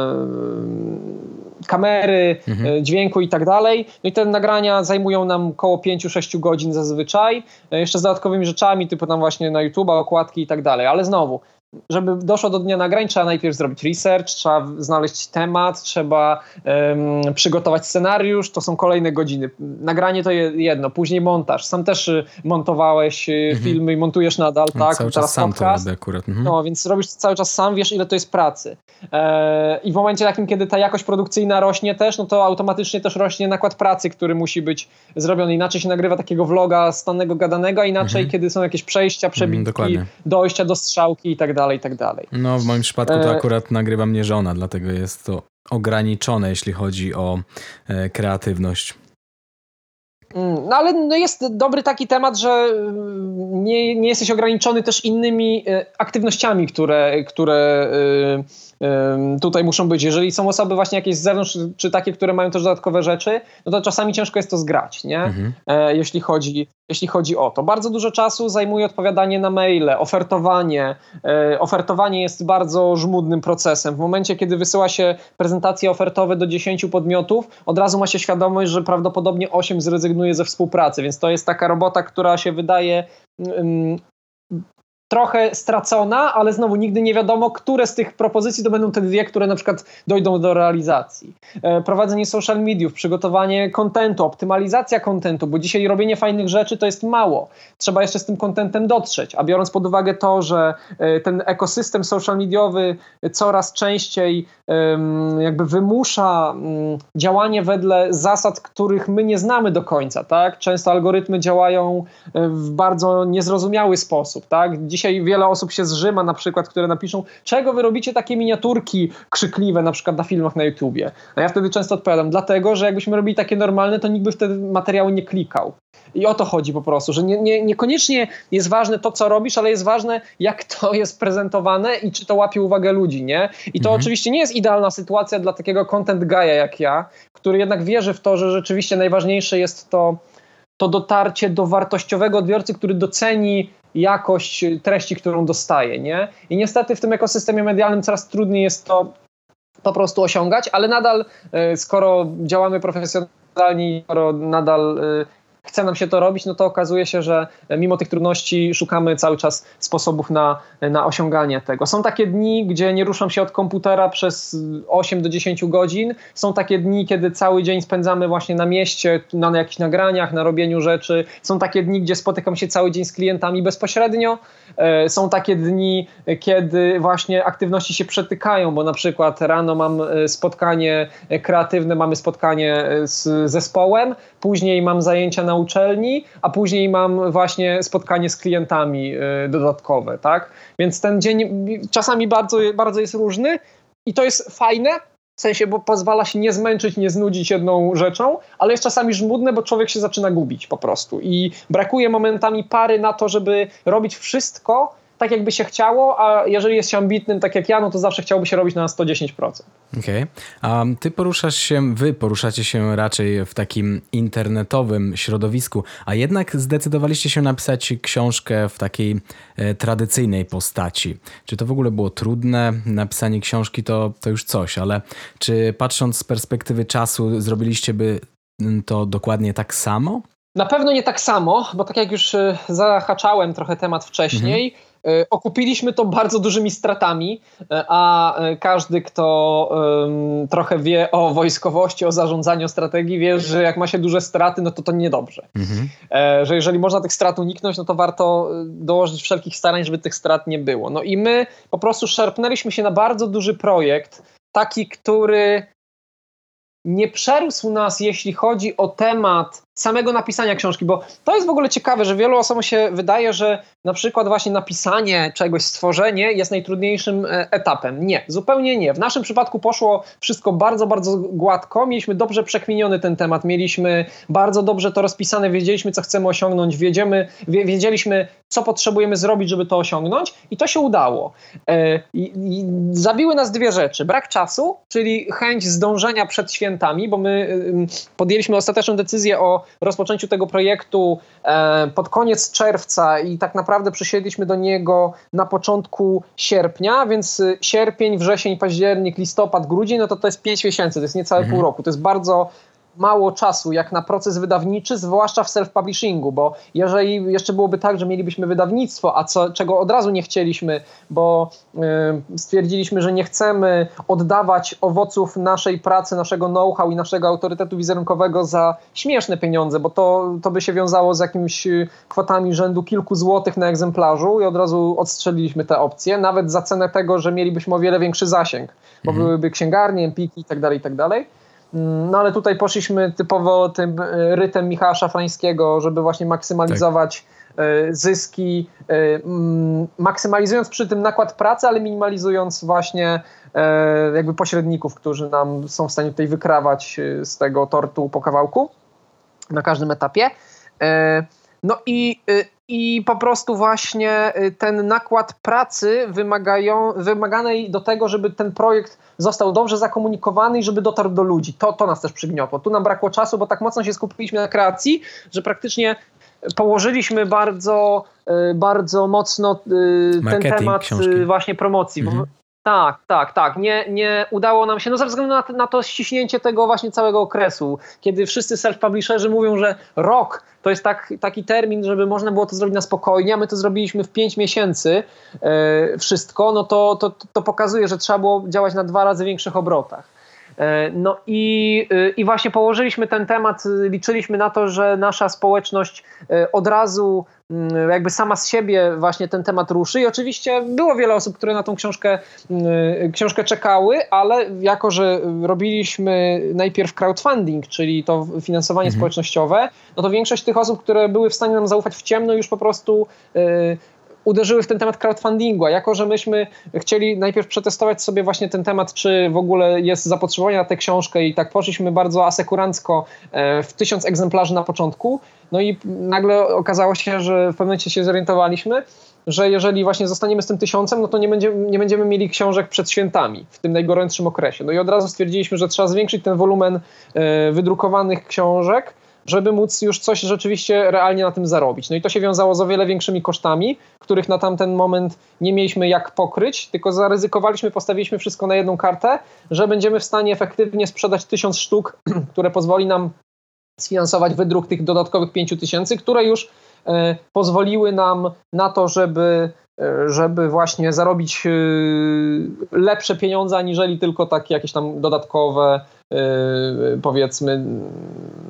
S3: kamery, mhm. dźwięku i tak dalej. No i te nagrania zajmują nam około 5-6 godzin zazwyczaj, jeszcze z dodatkowymi rzeczami, typu tam właśnie na YouTube, okładki i tak dalej. Ale znowu, żeby doszło do dnia nagrań, trzeba najpierw zrobić research, trzeba znaleźć temat, trzeba um, przygotować scenariusz, to są kolejne godziny. Nagranie to jedno, później montaż. Sam też y, montowałeś y, mhm. filmy i montujesz nadal, no, tak?
S1: Cały czas sam podcast. to robię akurat. Mhm.
S3: No, więc robisz cały czas sam, wiesz ile to jest pracy. E, I w momencie takim, kiedy ta jakość produkcyjna rośnie też, no to automatycznie też rośnie nakład pracy, który musi być zrobiony. Inaczej się nagrywa takiego vloga stanego gadanego, a inaczej, mhm. kiedy są jakieś przejścia, przebitki, mhm, dojścia do strzałki i tak dalej, i tak dalej.
S1: No, w moim przypadku to e, akurat nagrywa mnie żona, dlatego jest to ograniczone, jeśli chodzi o e, kreatywność.
S3: Mm, no ale no jest dobry taki temat, że mm, nie, nie jesteś ograniczony też innymi e, aktywnościami, które, które tutaj muszą być. Jeżeli są osoby właśnie jakieś z zewnątrz, czy takie, które mają też dodatkowe rzeczy, no to czasami ciężko jest to zgrać, nie? Mhm. E, jeśli, chodzi, jeśli chodzi o to. Bardzo dużo czasu zajmuje odpowiadanie na maile, ofertowanie. E, ofertowanie jest bardzo żmudnym procesem. W momencie, kiedy wysyła się prezentacje ofertowe do 10 podmiotów, od razu ma się świadomość, że prawdopodobnie 8 zrezygnuje ze współpracy, więc to jest taka robota, która się wydaje mm, trochę stracona, ale znowu nigdy nie wiadomo, które z tych propozycji to będą te dwie, które na przykład dojdą do realizacji. E, prowadzenie social mediów, przygotowanie kontentu, optymalizacja kontentu, bo dzisiaj robienie fajnych rzeczy to jest mało. Trzeba jeszcze z tym kontentem dotrzeć, a biorąc pod uwagę to, że e, ten ekosystem social mediowy coraz częściej jakby wymusza mm, działanie wedle zasad, których my nie znamy do końca, tak? Często algorytmy działają e, w bardzo niezrozumiały sposób, tak? Dziś dzisiaj wiele osób się zrzyma na przykład, które napiszą, czego wy robicie takie miniaturki krzykliwe na przykład na filmach na YouTubie. A ja wtedy często odpowiadam, dlatego, że jakbyśmy robili takie normalne, to nikt by wtedy materiału nie klikał. I o to chodzi po prostu, że nie, nie, niekoniecznie jest ważne to, co robisz, ale jest ważne, jak to jest prezentowane i czy to łapie uwagę ludzi, nie? I to mhm. oczywiście nie jest idealna sytuacja dla takiego content guy'a jak ja, który jednak wierzy w to, że rzeczywiście najważniejsze jest to, to dotarcie do wartościowego odbiorcy, który doceni jakość treści, którą dostaje, nie? I niestety w tym ekosystemie medialnym coraz trudniej jest to po prostu osiągać, ale nadal, e, skoro działamy profesjonalnie, skoro nadal e, chce nam się to robić, no to okazuje się, że mimo tych trudności szukamy cały czas sposobów na, na osiąganie tego. Są takie dni, gdzie nie ruszam się od komputera przez 8 do 10 godzin. Są takie dni, kiedy cały dzień spędzamy właśnie na mieście, na jakichś nagraniach, na robieniu rzeczy. Są takie dni, gdzie spotykam się cały dzień z klientami bezpośrednio. E, są takie dni, kiedy właśnie aktywności się przetykają, bo na przykład rano mam e, spotkanie kreatywne, mamy spotkanie e, z zespołem, później mam zajęcia na uczelni, a później mam właśnie spotkanie z klientami dodatkowe, tak? Więc ten dzień czasami bardzo, bardzo jest różny i to jest fajne, w sensie, bo pozwala się nie zmęczyć, nie znudzić jedną rzeczą, ale jest czasami żmudne, bo człowiek się zaczyna gubić po prostu. I brakuje momentami pary na to, żeby robić wszystko, tak, jakby się chciało, a jeżeli jest się ambitnym, tak jak ja, no to zawsze chciałby się robić na 110%.
S1: Okej. Okay. A ty poruszasz się, wy poruszacie się raczej w takim internetowym środowisku, a jednak zdecydowaliście się napisać książkę w takiej e, tradycyjnej postaci. Czy to w ogóle było trudne? Napisanie książki to, to już coś, ale czy patrząc z perspektywy czasu, zrobiliście by to dokładnie tak samo?
S3: Na pewno nie tak samo, bo tak jak już e, zahaczałem trochę temat wcześniej, mhm okupiliśmy to bardzo dużymi stratami, e, a e, każdy, kto trochę wie o wojskowości, o zarządzaniu strategii, wie, że jak ma się duże straty, no to to niedobrze. Mhm. E, że jeżeli można tych strat uniknąć, no to warto dołożyć wszelkich starań, żeby tych strat nie było. No i my po prostu szarpnęliśmy się na bardzo duży projekt, taki, który nie przerósł nas, jeśli chodzi o temat samego napisania książki, bo to jest w ogóle ciekawe, że wielu osobom się wydaje, że na przykład właśnie napisanie czegoś, stworzenie jest najtrudniejszym e, etapem. Nie, zupełnie nie. W naszym przypadku poszło wszystko bardzo, bardzo gładko. Mieliśmy dobrze przekminiony ten temat, mieliśmy bardzo dobrze to rozpisane, wiedzieliśmy, co chcemy osiągnąć, wiedziemy, wiedzieliśmy, co potrzebujemy zrobić, żeby to osiągnąć i to się udało. E, zabiły nas dwie rzeczy. Brak czasu, czyli chęć zdążenia przed świętami, bo my podjęliśmy ostateczną decyzję o rozpoczęciu tego projektu e, pod koniec czerwca i tak naprawdę przysiedliśmy do niego na początku sierpnia, więc y, sierpień, wrzesień, październik, listopad, grudzień, no to to jest 5 miesięcy, to jest niecałe mhm. pół roku. To jest bardzo mało czasu jak na proces wydawniczy, zwłaszcza w self-publishingu, bo jeżeli jeszcze byłoby tak, że mielibyśmy wydawnictwo, a co, czego od razu nie chcieliśmy, bo y, stwierdziliśmy, że nie chcemy oddawać owoców naszej pracy, naszego know-how i naszego autorytetu wizerunkowego za śmieszne pieniądze, bo to, to by się wiązało z jakimiś kwotami rzędu kilku złotych na egzemplarzu i od razu odstrzeliliśmy te opcje, nawet za cenę tego, że mielibyśmy o wiele większy zasięg, bo mhm. byłyby księgarnie, empiki i tak no ale tutaj poszliśmy typowo tym e, rytem Michała Szafrańskiego, żeby właśnie maksymalizować tak. zyski, e, mm, maksymalizując przy tym nakład pracy, ale minimalizując właśnie jakby pośredników, którzy nam są w stanie tutaj wykrawać z tego tortu po kawałku na każdym etapie. No i i po prostu właśnie y, ten nakład pracy wymagają, wymaganej do tego, żeby ten projekt został dobrze zakomunikowany i żeby dotarł do ludzi. To, to nas też przygniotło. Tu nam brakło czasu, bo tak mocno się skupiliśmy na kreacji, że praktycznie położyliśmy bardzo, y, bardzo mocno y, ten temat książki. właśnie promocji. Mhm. Tak, tak, tak. Nie, nie udało nam się, no ze względu na, na to ściśnięcie tego właśnie całego okresu, kiedy wszyscy self-publisherzy mówią, że rok to jest tak, taki termin, żeby można było to zrobić na spokojnie, a my to zrobiliśmy w 5 miesięcy e, wszystko, no to, to, to pokazuje, że trzeba było działać na dwa razy większych obrotach. E, no i, e, i właśnie położyliśmy ten temat, liczyliśmy na to, że nasza społeczność e, od razu jakby sama z siebie właśnie ten temat ruszy i oczywiście było wiele osób, które na tą książkę, mm, książkę czekały, ale jako, że robiliśmy najpierw crowdfunding, czyli to finansowanie mhm. społecznościowe, no to większość tych osób, które były w stanie nam zaufać w ciemno już po prostu uderzyły w ten temat crowdfundingu, a jako, że myśmy chcieli najpierw przetestować sobie właśnie ten temat, czy w ogóle jest zapotrzebowanie na tę książkę i tak poszliśmy bardzo asekurancko e, w tysiąc egzemplarzy na początku, no i nagle okazało się, że w pewnym momencie się zorientowaliśmy, że jeżeli właśnie zostaniemy z tym tysiącem, no to nie będziemy, nie będziemy mieli książek przed świętami w tym najgorętszym okresie. No i od razu stwierdziliśmy, że trzeba zwiększyć ten wolumen e, wydrukowanych książek, żeby móc już coś rzeczywiście realnie na tym zarobić. No i to się wiązało z o wiele większymi kosztami, których na tamten moment nie mieliśmy jak pokryć, tylko zaryzykowaliśmy, postawiliśmy wszystko na jedną kartę, że będziemy w stanie efektywnie sprzedać tysiąc sztuk, które pozwoli nam sfinansować wydruk tych dodatkowych pięciu tysięcy, które już e, pozwoliły nam na to, żeby e, żeby właśnie zarobić e, lepsze pieniądze, aniżeli tylko takie jakieś tam dodatkowe powiedzmy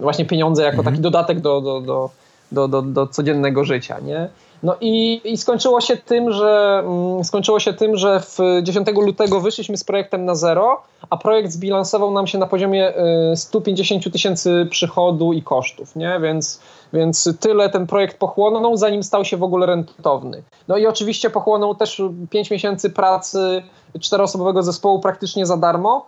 S3: właśnie pieniądze jako mhm. taki dodatek do, do, do, do, do, do codziennego życia, nie? No i, i skończyło się tym, że mm, skończyło się tym, że w 10 lutego wyszliśmy z projektem na zero, a projekt zbilansował nam się na poziomie 150 y, tysięcy przychodu i kosztów, nie? Więc, więc tyle ten projekt pochłonął, zanim stał się w ogóle rentowny. No i oczywiście pochłonął też 5 miesięcy pracy czteroosobowego zespołu praktycznie za darmo,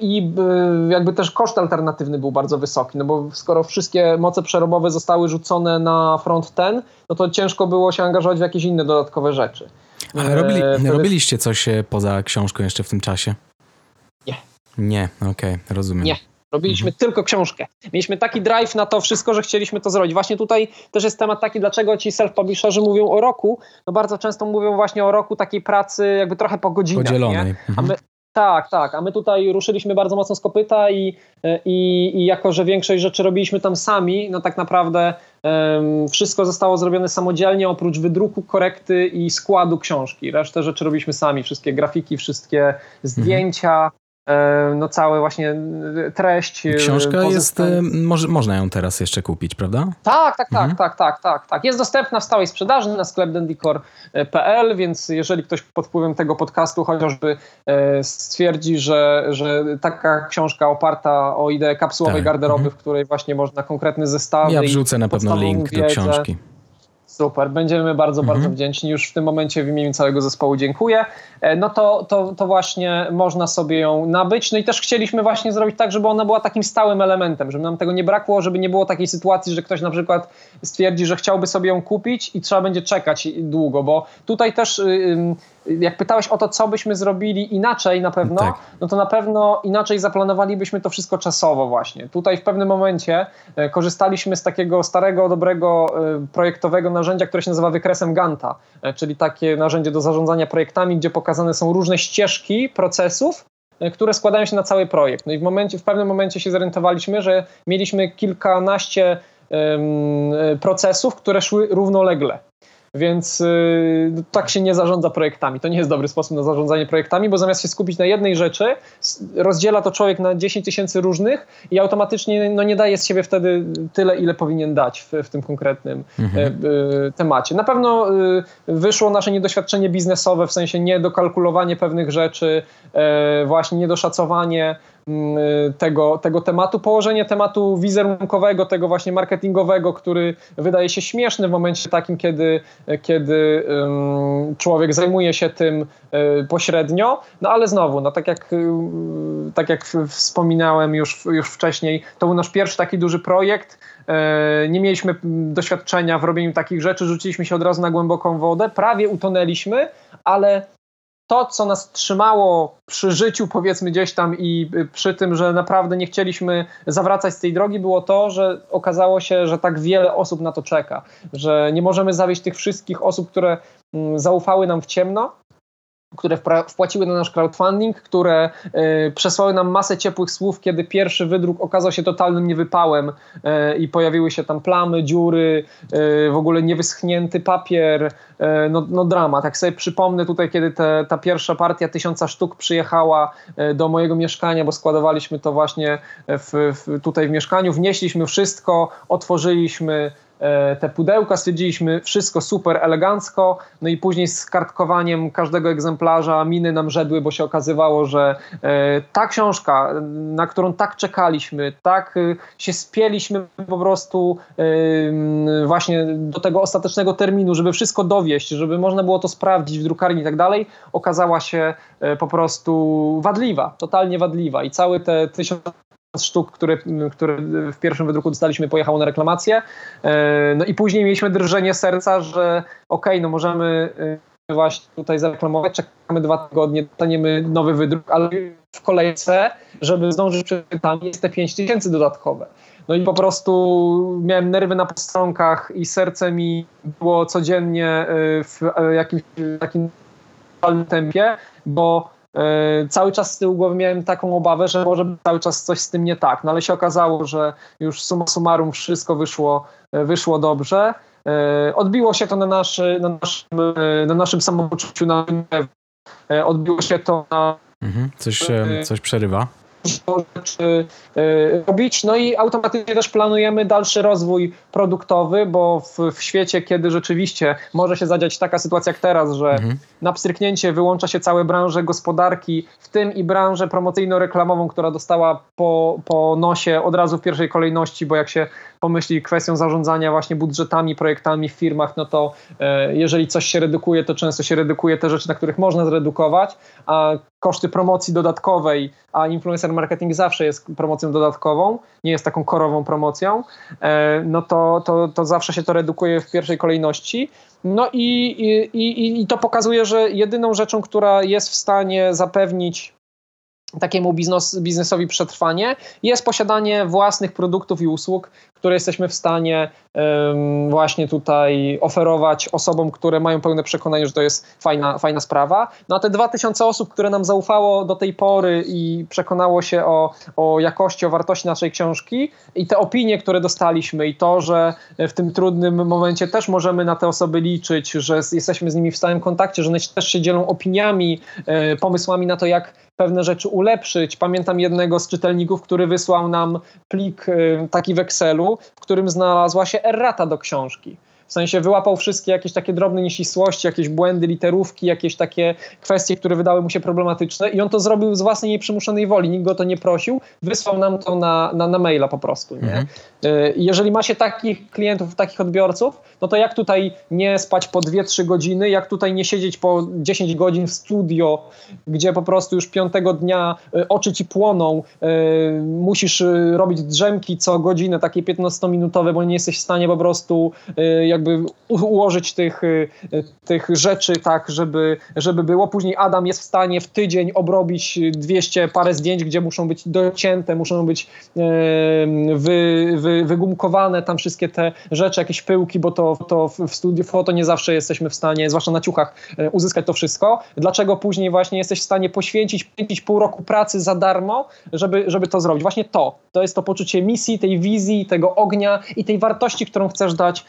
S3: i e, jakby też koszt alternatywny był bardzo wysoki, no bo skoro wszystkie moce przerobowe zostały rzucone na front ten, no to ciężko było się angażować w jakieś inne dodatkowe rzeczy.
S1: Ale robili, e, robiliście coś poza książką jeszcze w tym czasie?
S3: Nie.
S1: Nie, okej, okay, rozumiem.
S3: Nie. Robiliśmy mhm. tylko książkę. Mieliśmy taki drive na to wszystko, że chcieliśmy to zrobić. Właśnie tutaj też jest temat taki, dlaczego ci self-publisherzy mówią o roku. No bardzo często mówią właśnie o roku takiej pracy jakby trochę po godzinach.
S1: Podzielonej.
S3: A my, tak, tak, a my tutaj ruszyliśmy bardzo mocno z kopyta i, i, i jako, że większość rzeczy robiliśmy tam sami, no tak naprawdę um, wszystko zostało zrobione samodzielnie, oprócz wydruku, korekty i składu książki. Resztę rzeczy robiliśmy sami, wszystkie grafiki, wszystkie zdjęcia, E, no całe właśnie e, treść.
S1: E, Książka jest, może, można ją teraz jeszcze kupić, prawda?
S3: Tak, tak, tak, mhm. tak, tak, tak, tak. Jest dostępna w stałej sprzedaży na sklep dendicor.pl, więc jeżeli ktoś pod wpływem tego podcastu chociażby stwierdzi, że, że taka książka oparta o ideę kapsułowej tak. garderoby, mhm. w której właśnie można konkretny zestaw.
S1: Ja wrzucę na pewno link wiedzę, do książki.
S3: Super, będziemy bardzo, mhm. bardzo wdzięczni. Już w tym momencie w imieniu całego zespołu dziękuję. E, no to, to, to właśnie można sobie ją nabyć. No i też chcieliśmy właśnie zrobić tak, żeby ona była takim stałym elementem, żeby nam tego nie brakło, żeby nie było takiej sytuacji, że ktoś na przykład stwierdzi, że chciałby sobie ją kupić i trzeba będzie czekać długo, bo tutaj też jak pytałeś o to, co byśmy zrobili inaczej na pewno, tak. no to na pewno inaczej zaplanowalibyśmy to wszystko czasowo właśnie. Tutaj w pewnym momencie e, korzystaliśmy z takiego starego, dobrego e, projektowego narzędzia, które się nazywa wykresem Ganta, czyli takie narzędzie do zarządzania projektami, gdzie pokazane są różne ścieżki procesów, które składają się na cały projekt. No i w, momencie, w pewnym momencie się zorientowaliśmy, że mieliśmy kilkanaście procesów, które szły równolegle. Więc yy, tak się nie zarządza projektami. To nie jest dobry sposób na zarządzanie projektami, bo zamiast się skupić na jednej rzeczy, rozdziela to człowiek na 10 tysięcy różnych i automatycznie no, nie daje z siebie wtedy tyle, ile powinien dać w, w tym konkretnym mhm. yy, temacie. Na pewno yy, wyszło nasze niedoświadczenie biznesowe, w sensie niedokalkulowanie pewnych rzeczy, właśnie niedoszacowanie tego, tego tematu, położenie tematu wizerunkowego, tego właśnie marketingowego, który wydaje się śmieszny w momencie takim, kiedy, kiedy człowiek zajmuje się tym um, pośrednio, no ale znowu, no tak jak, um, tak jak wspominałem już, już wcześniej, to był nasz pierwszy taki duży projekt, nie mieliśmy doświadczenia w robieniu takich rzeczy, rzuciliśmy się od razu na głęboką wodę, prawie utonęliśmy, ale to, co nas trzymało przy życiu, powiedzmy gdzieś tam i y, przy tym, że naprawdę nie chcieliśmy zawracać z tej drogi, było to, że okazało się, że tak wiele osób na to czeka, że nie możemy zawieść tych wszystkich osób, które mm, zaufały nam w ciemno, które wpłaciły na nasz crowdfunding, które y, przesłały nam masę ciepłych słów, kiedy pierwszy wydruk okazał się totalnym niewypałem y, i pojawiły się tam plamy, dziury, y, w ogóle niewyschnięty papier, no, no drama. Tak sobie przypomnę tutaj, kiedy te, ta pierwsza partia tysiąca sztuk przyjechała do mojego mieszkania, bo składowaliśmy to właśnie w, w, tutaj w mieszkaniu, wnieśliśmy wszystko, otworzyliśmy te pudełka, stwierdziliśmy wszystko super elegancko, no i później z kartkowaniem każdego egzemplarza miny nam rzedły, bo się okazywało, że e, ta książka, na którą tak czekaliśmy, tak e, się spieliśmy po prostu właśnie do tego ostatecznego terminu, żeby wszystko dowieść, żeby można było to sprawdzić w drukarni i tak dalej, okazała się po prostu wadliwa, totalnie wadliwa. I cały te tysiąc sztuk, które, w pierwszym wydruku dostaliśmy, pojechało na reklamację. E, no i później mieliśmy drżenie serca, że okej, okay, no możemy e, właśnie tutaj zareklamować, czekamy dwa tygodnie, dostaniemy nowy wydruk, ale w kolejce, żeby zdążyć przed pytami, jest te 5 tysięcy dodatkowe. No i po prostu miałem nerwy na postronkach i serce mi było codziennie e, w jakimś takim tempie, bo cały czas z tyłu głowy miałem taką obawę, że może cały czas coś z tym nie tak, no ale się okazało, że już summa summarum wszystko wyszło, e, wyszło dobrze. E, odbiło się to na, naszy, na, naszym, na naszym samopoczuciu, na odbiło się to na...
S1: Mhm, coś, coś przerywa
S3: rzeczy y, robić. No i automatycznie też planujemy dalszy rozwój produktowy, bo w, w świecie, kiedy rzeczywiście może się zadziać taka sytuacja jak teraz, że mhm. na pstryknięcie wyłącza się całe branże gospodarki, w tym i branżę promocyjno-reklamową, która dostała po, po nosie od razu w pierwszej kolejności, bo jak się pomyśli kwestią zarządzania właśnie budżetami, projektami w firmach, no to e, jeżeli coś się redukuje, to często się redukuje te rzeczy, na których można zredukować, a koszty promocji dodatkowej, a influencer marketing zawsze jest promocją dodatkową, nie jest taką korową promocją, e, no to, to, to zawsze się to redukuje w pierwszej kolejności. No i, i, i, i to pokazuje, że jedyną rzeczą, która jest w stanie zapewnić takiemu biznes, biznesowi przetrwanie jest posiadanie własnych produktów i usług, które jesteśmy w stanie um, właśnie tutaj oferować osobom, które mają pełne przekonanie, że to jest fajna, fajna sprawa. No a te 2000 osób, które nam zaufało do tej pory i przekonało się o, o jakości, o wartości naszej książki i te opinie, które dostaliśmy i to, że w tym trudnym momencie też możemy na te osoby liczyć, że jesteśmy z nimi w stałym kontakcie, że one też się dzielą opiniami, e, pomysłami na to, jak pewne rzeczy ulepszyć. Pamiętam jednego z czytelników, który wysłał nam plik y, taki w Excelu, w którym znalazła się errata do książki. W sensie wyłapał wszystkie jakieś takie drobne nieścisłości, jakieś błędy, literówki, jakieś takie kwestie, które wydały mu się problematyczne i on to zrobił z własnej nieprzymuszonej woli. Nikt go to nie prosił, wysłał nam to na, na, na maila po prostu. Nie? Mhm. Y, jeżeli ma się takich klientów, takich odbiorców, no to jak tutaj nie spać po 2-3 godziny, jak tutaj nie siedzieć po 10 godzin w studio, gdzie po prostu już piątego dnia y, oczy ci płoną, y, musisz robić drzemki co godzinę, takie 15-minutowe, bo nie jesteś w stanie po prostu jak jakby ułożyć tych, y, tych rzeczy tak, żeby, żeby było. Później Adam jest w stanie w tydzień obrobić 200 parę zdjęć, gdzie muszą być docięte, muszą być wy, wy, wygumkowane tam wszystkie te rzeczy, jakieś pyłki, bo to, to w studiu foto nie zawsze jesteśmy w stanie, zwłaszcza na ciuchach, e, uzyskać to wszystko. Dlaczego później właśnie jesteś w stanie poświęcić, poświęcić pół roku pracy za darmo, żeby, żeby to zrobić? Właśnie to. To jest to poczucie misji, tej wizji, tego ognia i tej wartości, którą chcesz dać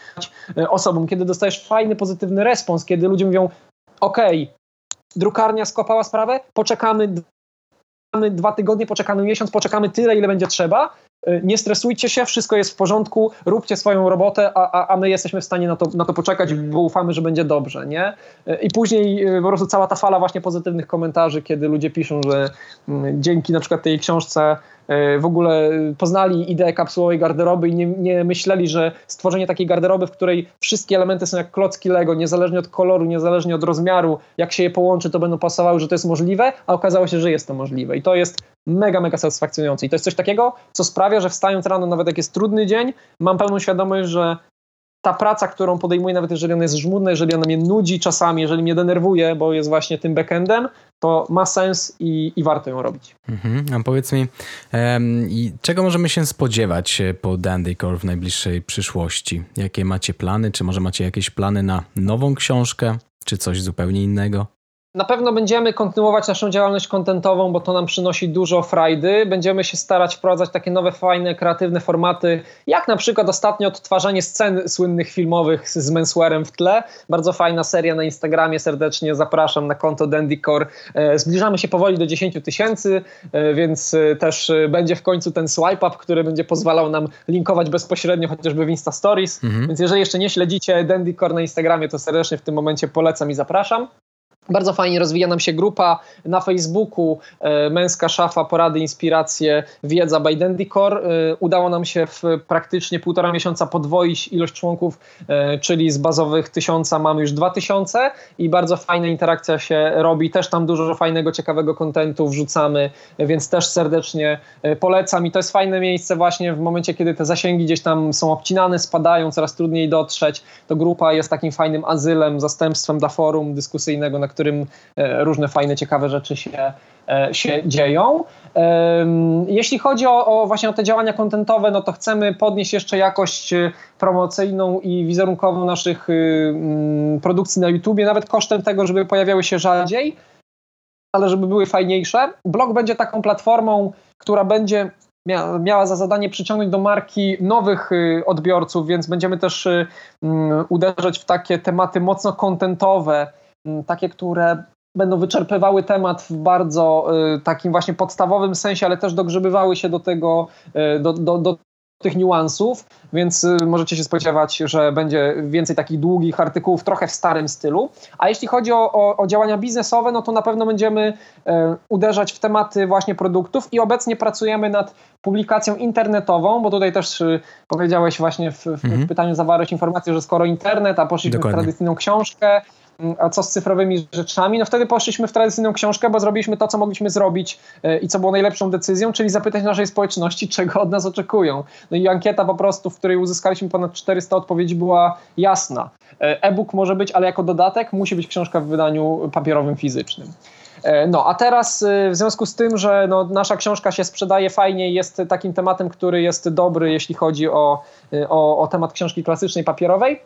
S3: e, osobom. Kiedy dostajesz fajny, pozytywny respons, kiedy ludzie mówią, ok, drukarnia skopała sprawę, poczekamy dwa tygodnie, poczekamy miesiąc, poczekamy tyle, ile będzie trzeba. E, nie stresujcie się, wszystko jest w porządku, róbcie swoją robotę, a, a, a my jesteśmy w stanie na to, na to poczekać, bo ufamy, że będzie dobrze, nie? E, I później e, po prostu cała ta fala właśnie pozytywnych komentarzy, kiedy ludzie piszą, że mm, dzięki na przykład tej książce E, w ogóle poznali ideę kapsułowej garderoby i nie, nie, myśleli, że stworzenie takiej garderoby, w której wszystkie elementy są jak klocki Lego, niezależnie od koloru, niezależnie od rozmiaru, jak się je połączy, to będą pasowały, że to jest możliwe, a okazało się, że jest to możliwe. I to jest mega, mega satysfakcjonujące. I to jest coś takiego, co sprawia, że wstając rano, nawet jak jest trudny dzień, mam pełną świadomość, że ta praca, którą podejmuję, nawet jeżeli ona jest żmudna, jeżeli ona mnie nudzi czasami, jeżeli mnie denerwuje, bo jest właśnie tym backendem, to ma sens i, i warto ją robić.
S1: Mhm. A powiedz mi, um, czego możemy się spodziewać e, po Dandycore w najbliższej przyszłości? Jakie macie plany? Czy może macie jakieś plany na nową książkę? Czy coś zupełnie innego?
S3: Na pewno będziemy kontynuować naszą działalność kontentową, bo to nam przynosi dużo frajdy. Będziemy się starać wprowadzać takie nowe, fajne, kreatywne formaty, jak na przykład ostatnio odtwarzanie scen słynnych filmowych z menswearem w tle. Bardzo fajna seria na Instagramie, serdecznie zapraszam na konto Dandycore. E, zbliżamy się powoli do 10 tysięcy, e, więc e, też będzie w końcu ten swipe up, który będzie pozwalał nam linkować bezpośrednio chociażby w Insta Stories. Mhm. Więc jeżeli jeszcze nie śledzicie Dandycore na Instagramie, to serdecznie w tym momencie polecam i zapraszam. Bardzo fajnie rozwija nam się grupa na Facebooku e, Męska Szafa, Porady, Inspiracje, Wiedza by Dendycore. E, udało nam się w praktycznie półtora miesiąca podwoić ilość członków, e, czyli z bazowych tysiąca mamy już dwa tysiące i bardzo fajna interakcja się robi. Też tam dużo fajnego, ciekawego kontentu wrzucamy, więc też serdecznie polecam i to jest fajne miejsce właśnie w momencie, kiedy te zasięgi gdzieś tam są obcinane, spadają, coraz trudniej dotrzeć. To grupa jest takim fajnym azylem, zastępstwem dla forum dyskusyjnego, na którym e, różne fajne, ciekawe rzeczy się, e, się dzieją. Jeśli chodzi o, o, właśnie o te działania kontentowe, no to chcemy podnieść jeszcze jakość e, promocyjną i wizerunkową naszych produkcji na YouTubie, nawet kosztem tego, żeby pojawiały się rzadziej, ale żeby były fajniejsze. Blog będzie taką platformą, która będzie miała za zadanie przyciągnąć do marki nowych odbiorców, więc będziemy też uderzać w takie tematy mocno kontentowe, takie, które będą wyczerpywały temat w bardzo y, takim właśnie podstawowym sensie, ale też dogrzebywały się do tego, y, do, do, do tych niuansów, więc y, możecie się spodziewać, że będzie więcej takich długich artykułów, trochę w starym stylu. A jeśli chodzi o, o, o działania biznesowe, no to na pewno będziemy e, uderzać w tematy właśnie produktów i obecnie pracujemy nad publikacją internetową, bo tutaj też y, powiedziałeś właśnie w, w, mhm. pytaniu zawarłeś informację, że skoro internet, a poszliśmy Dokładnie. w tradycyjną książkę, a co z cyfrowymi rzeczami? No wtedy poszliśmy w tradycyjną książkę, bo zrobiliśmy to, co mogliśmy zrobić e, i co było najlepszą decyzją, czyli zapytać naszej społeczności, czego od nas oczekują. No i ankieta po prostu, w której uzyskaliśmy ponad 400 odpowiedzi, była jasna. E, e-book może być, ale jako dodatek musi być książka w wydaniu papierowym, fizycznym. E, no, a teraz w związku z tym, że no, nasza książka się sprzedaje fajnie, jest takim tematem, który jest dobry, jeśli chodzi o, o, o temat książki klasycznej, papierowej,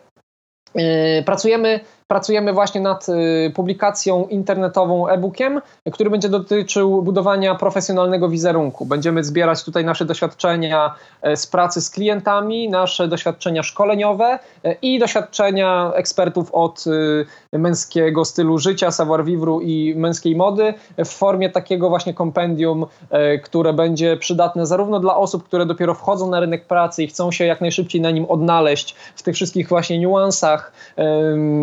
S3: pracujemy pracujemy właśnie nad y, publikacją internetową e-bookiem, który będzie dotyczył budowania profesjonalnego wizerunku. Będziemy zbierać tutaj nasze doświadczenia e, z pracy z klientami, nasze doświadczenia szkoleniowe e, i doświadczenia ekspertów od y, męskiego stylu życia, savoir vivre i męskiej mody w formie takiego właśnie kompendium, e, które będzie przydatne zarówno dla osób, które dopiero wchodzą na rynek pracy i chcą się jak najszybciej na nim odnaleźć w tych wszystkich właśnie niuansach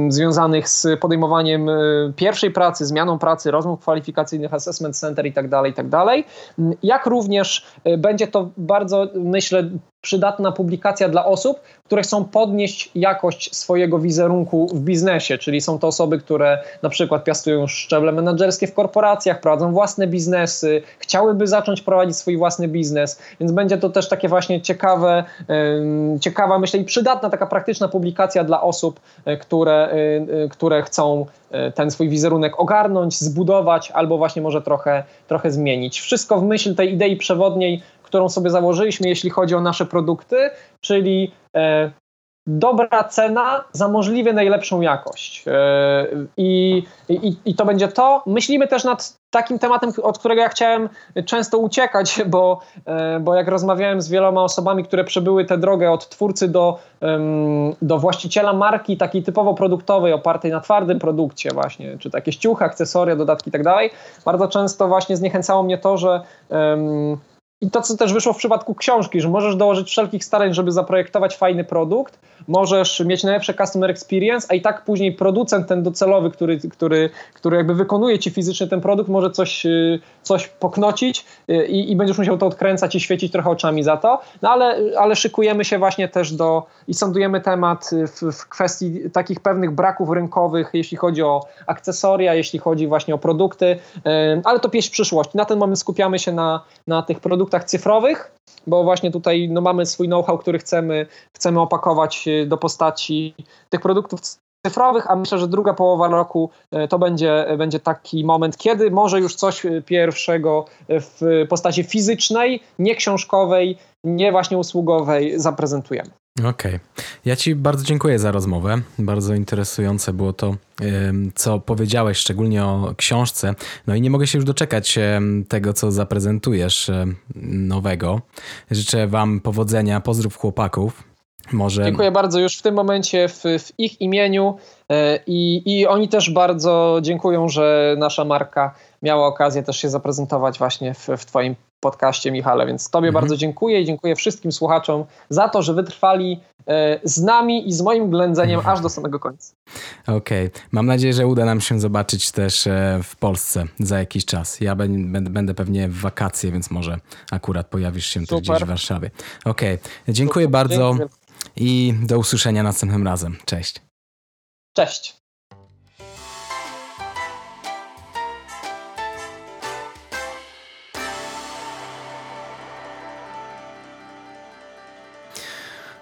S3: związanych związanych z podejmowaniem e, pierwszej pracy, zmianą pracy, rozmów kwalifikacyjnych, assessment center itd., tak itd. Tak jak również e, będzie to bardzo, myślę, przydatna publikacja dla osób, które chcą podnieść jakość swojego wizerunku w biznesie, czyli są to osoby, które na przykład piastują szczeble menedżerskie w korporacjach, prowadzą własne biznesy, chciałyby zacząć prowadzić swój własny biznes, więc będzie to też takie właśnie ciekawe, ciekawa, myślę, i przydatna taka praktyczna publikacja dla osób, e, które, e, e, które chcą ten swój wizerunek ogarnąć, zbudować albo właśnie może trochę, trochę zmienić. Wszystko w myśl tej idei przewodniej, którą sobie założyliśmy, jeśli chodzi o nasze produkty, czyli e, dobra cena za możliwie najlepszą jakość. E, I, i, I to będzie to. Myślimy też nad takim tematem, od którego ja chciałem często uciekać, bo, e, bo jak rozmawiałem z wieloma osobami, które przebyły tę drogę od twórcy do, do właściciela marki takiej typowo produktowej, opartej na twardym produkcie właśnie, czy takie ściuchy, akcesoria, dodatki tak dalej, bardzo często właśnie zniechęcało mnie to, że i to, co też wyszło w przypadku książki, że możesz dołożyć wszelkich starań, żeby zaprojektować fajny produkt, możesz mieć najlepsze customer experience, a i tak później producent ten docelowy, który, który, który jakby wykonuje ci fizycznie ten produkt, może coś, y, coś poknocić y, i, i będziesz musiał to odkręcać i świecić trochę oczami za to. No ale, ale szykujemy się właśnie też do i sądujemy temat w, w kwestii takich pewnych braków rynkowych, jeśli chodzi o akcesoria, jeśli chodzi właśnie o produkty, y, ale to pieśń przyszłości. Na ten moment skupiamy się na, na tych produktach cyfrowych, bo właśnie tutaj no, mamy swój know-how, który chcemy, chcemy opakować y, do postaci tych produktów cyfrowych, a myślę, że druga połowa roku y, to będzie, będzie taki moment, kiedy może już coś pierwszego w postaci fizycznej, nie książkowej, nie właśnie usługowej zaprezentujemy.
S1: Okej. Okay. Ja Ci bardzo dziękuję za rozmowę. Bardzo interesujące było to, co powiedziałeś, szczególnie o książce. No i nie mogę się już doczekać tego, co zaprezentujesz nowego. Życzę Wam powodzenia. Pozdrów chłopaków. Może...
S3: Dziękuję bardzo już w tym momencie w, w ich imieniu e, i, i oni też bardzo dziękują, że nasza marka miała okazję też się zaprezentować właśnie w, w Twoim podcaście, Michale. Więc Tobie mhm. bardzo dziękuję i dziękuję wszystkim słuchaczom za to, że wytrwali e, z nami i z moim ględzeniem aż do samego końca.
S1: Okej. Okay. Mam nadzieję, że uda nam się zobaczyć też e, w Polsce za jakiś czas. Ja będę pewnie w wakacje, więc może akurat pojawisz się też gdzieś w Warszawie. Okej. Okay. Dziękuję Super. bardzo Dziękuję. i do usłyszenia następnym razem. Cześć.
S3: Cześć.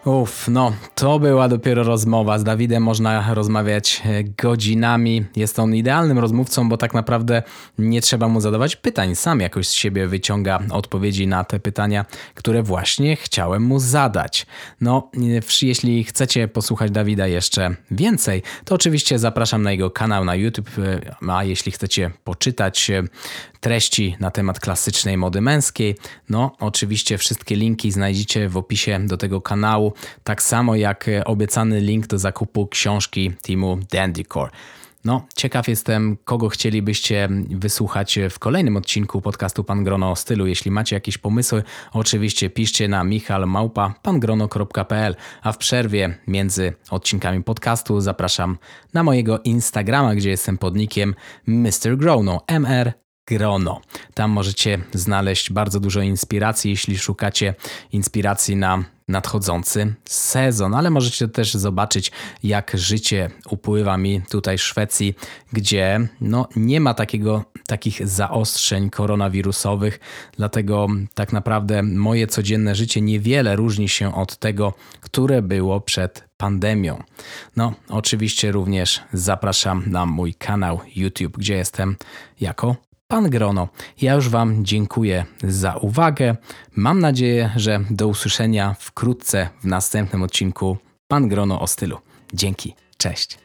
S1: Uff, no, to była dopiero rozmowa. Z Dawidem można rozmawiać e, godzinami. Jest on idealnym rozmówcą, bo tak naprawdę nie trzeba mu zadawać pytań. Sam jakoś z siebie wyciąga odpowiedzi na te pytania, które właśnie chciałem mu zadać. No, jeśli chcecie posłuchać Dawida jeszcze więcej, to oczywiście zapraszam na jego kanał na YouTube, e, a jeśli chcecie poczytać e, treści na temat klasycznej mody męskiej, no oczywiście wszystkie linki znajdziecie w opisie do tego kanału, tak samo jak obiecany link do zakupu książki teamu Dandycore. No, ciekaw jestem, kogo chcielibyście wysłuchać w kolejnym odcinku podcastu Pan Grono o stylu. Jeśli macie jakieś pomysły, oczywiście piszcie na michalmałpa.pangrono.pl, a w przerwie między odcinkami podcastu zapraszam na mojego Instagrama, gdzie jestem podnikiem Mr. Grono, MR grono. Tam możecie znaleźć bardzo dużo inspiracji, jeśli szukacie inspiracji na nadchodzący sezon, ale możecie też zobaczyć, jak życie upływa mi tutaj w Szwecji, gdzie no, nie ma takiego, takich zaostrzeń koronawirusowych, dlatego tak naprawdę moje codzienne życie niewiele różni się od tego, które było przed pandemią. No, oczywiście również zapraszam na mój kanał YouTube, gdzie jestem jako Pan Grono. Ja już Wam dziękuję za uwagę. Mam nadzieję, że do usłyszenia wkrótce w następnym odcinku Pan Grono o stylu. Dzięki, cześć.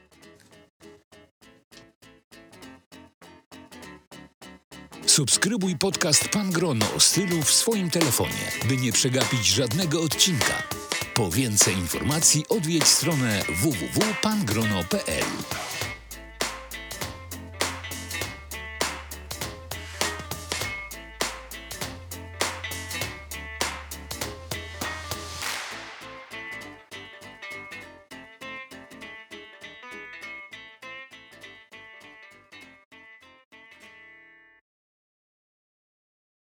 S2: Subskrybuj podcast Pan Grono o stylu w swoim telefonie, by nie przegapić żadnego odcinka. Po więcej informacji odwiedź stronę www.pangrono.pl.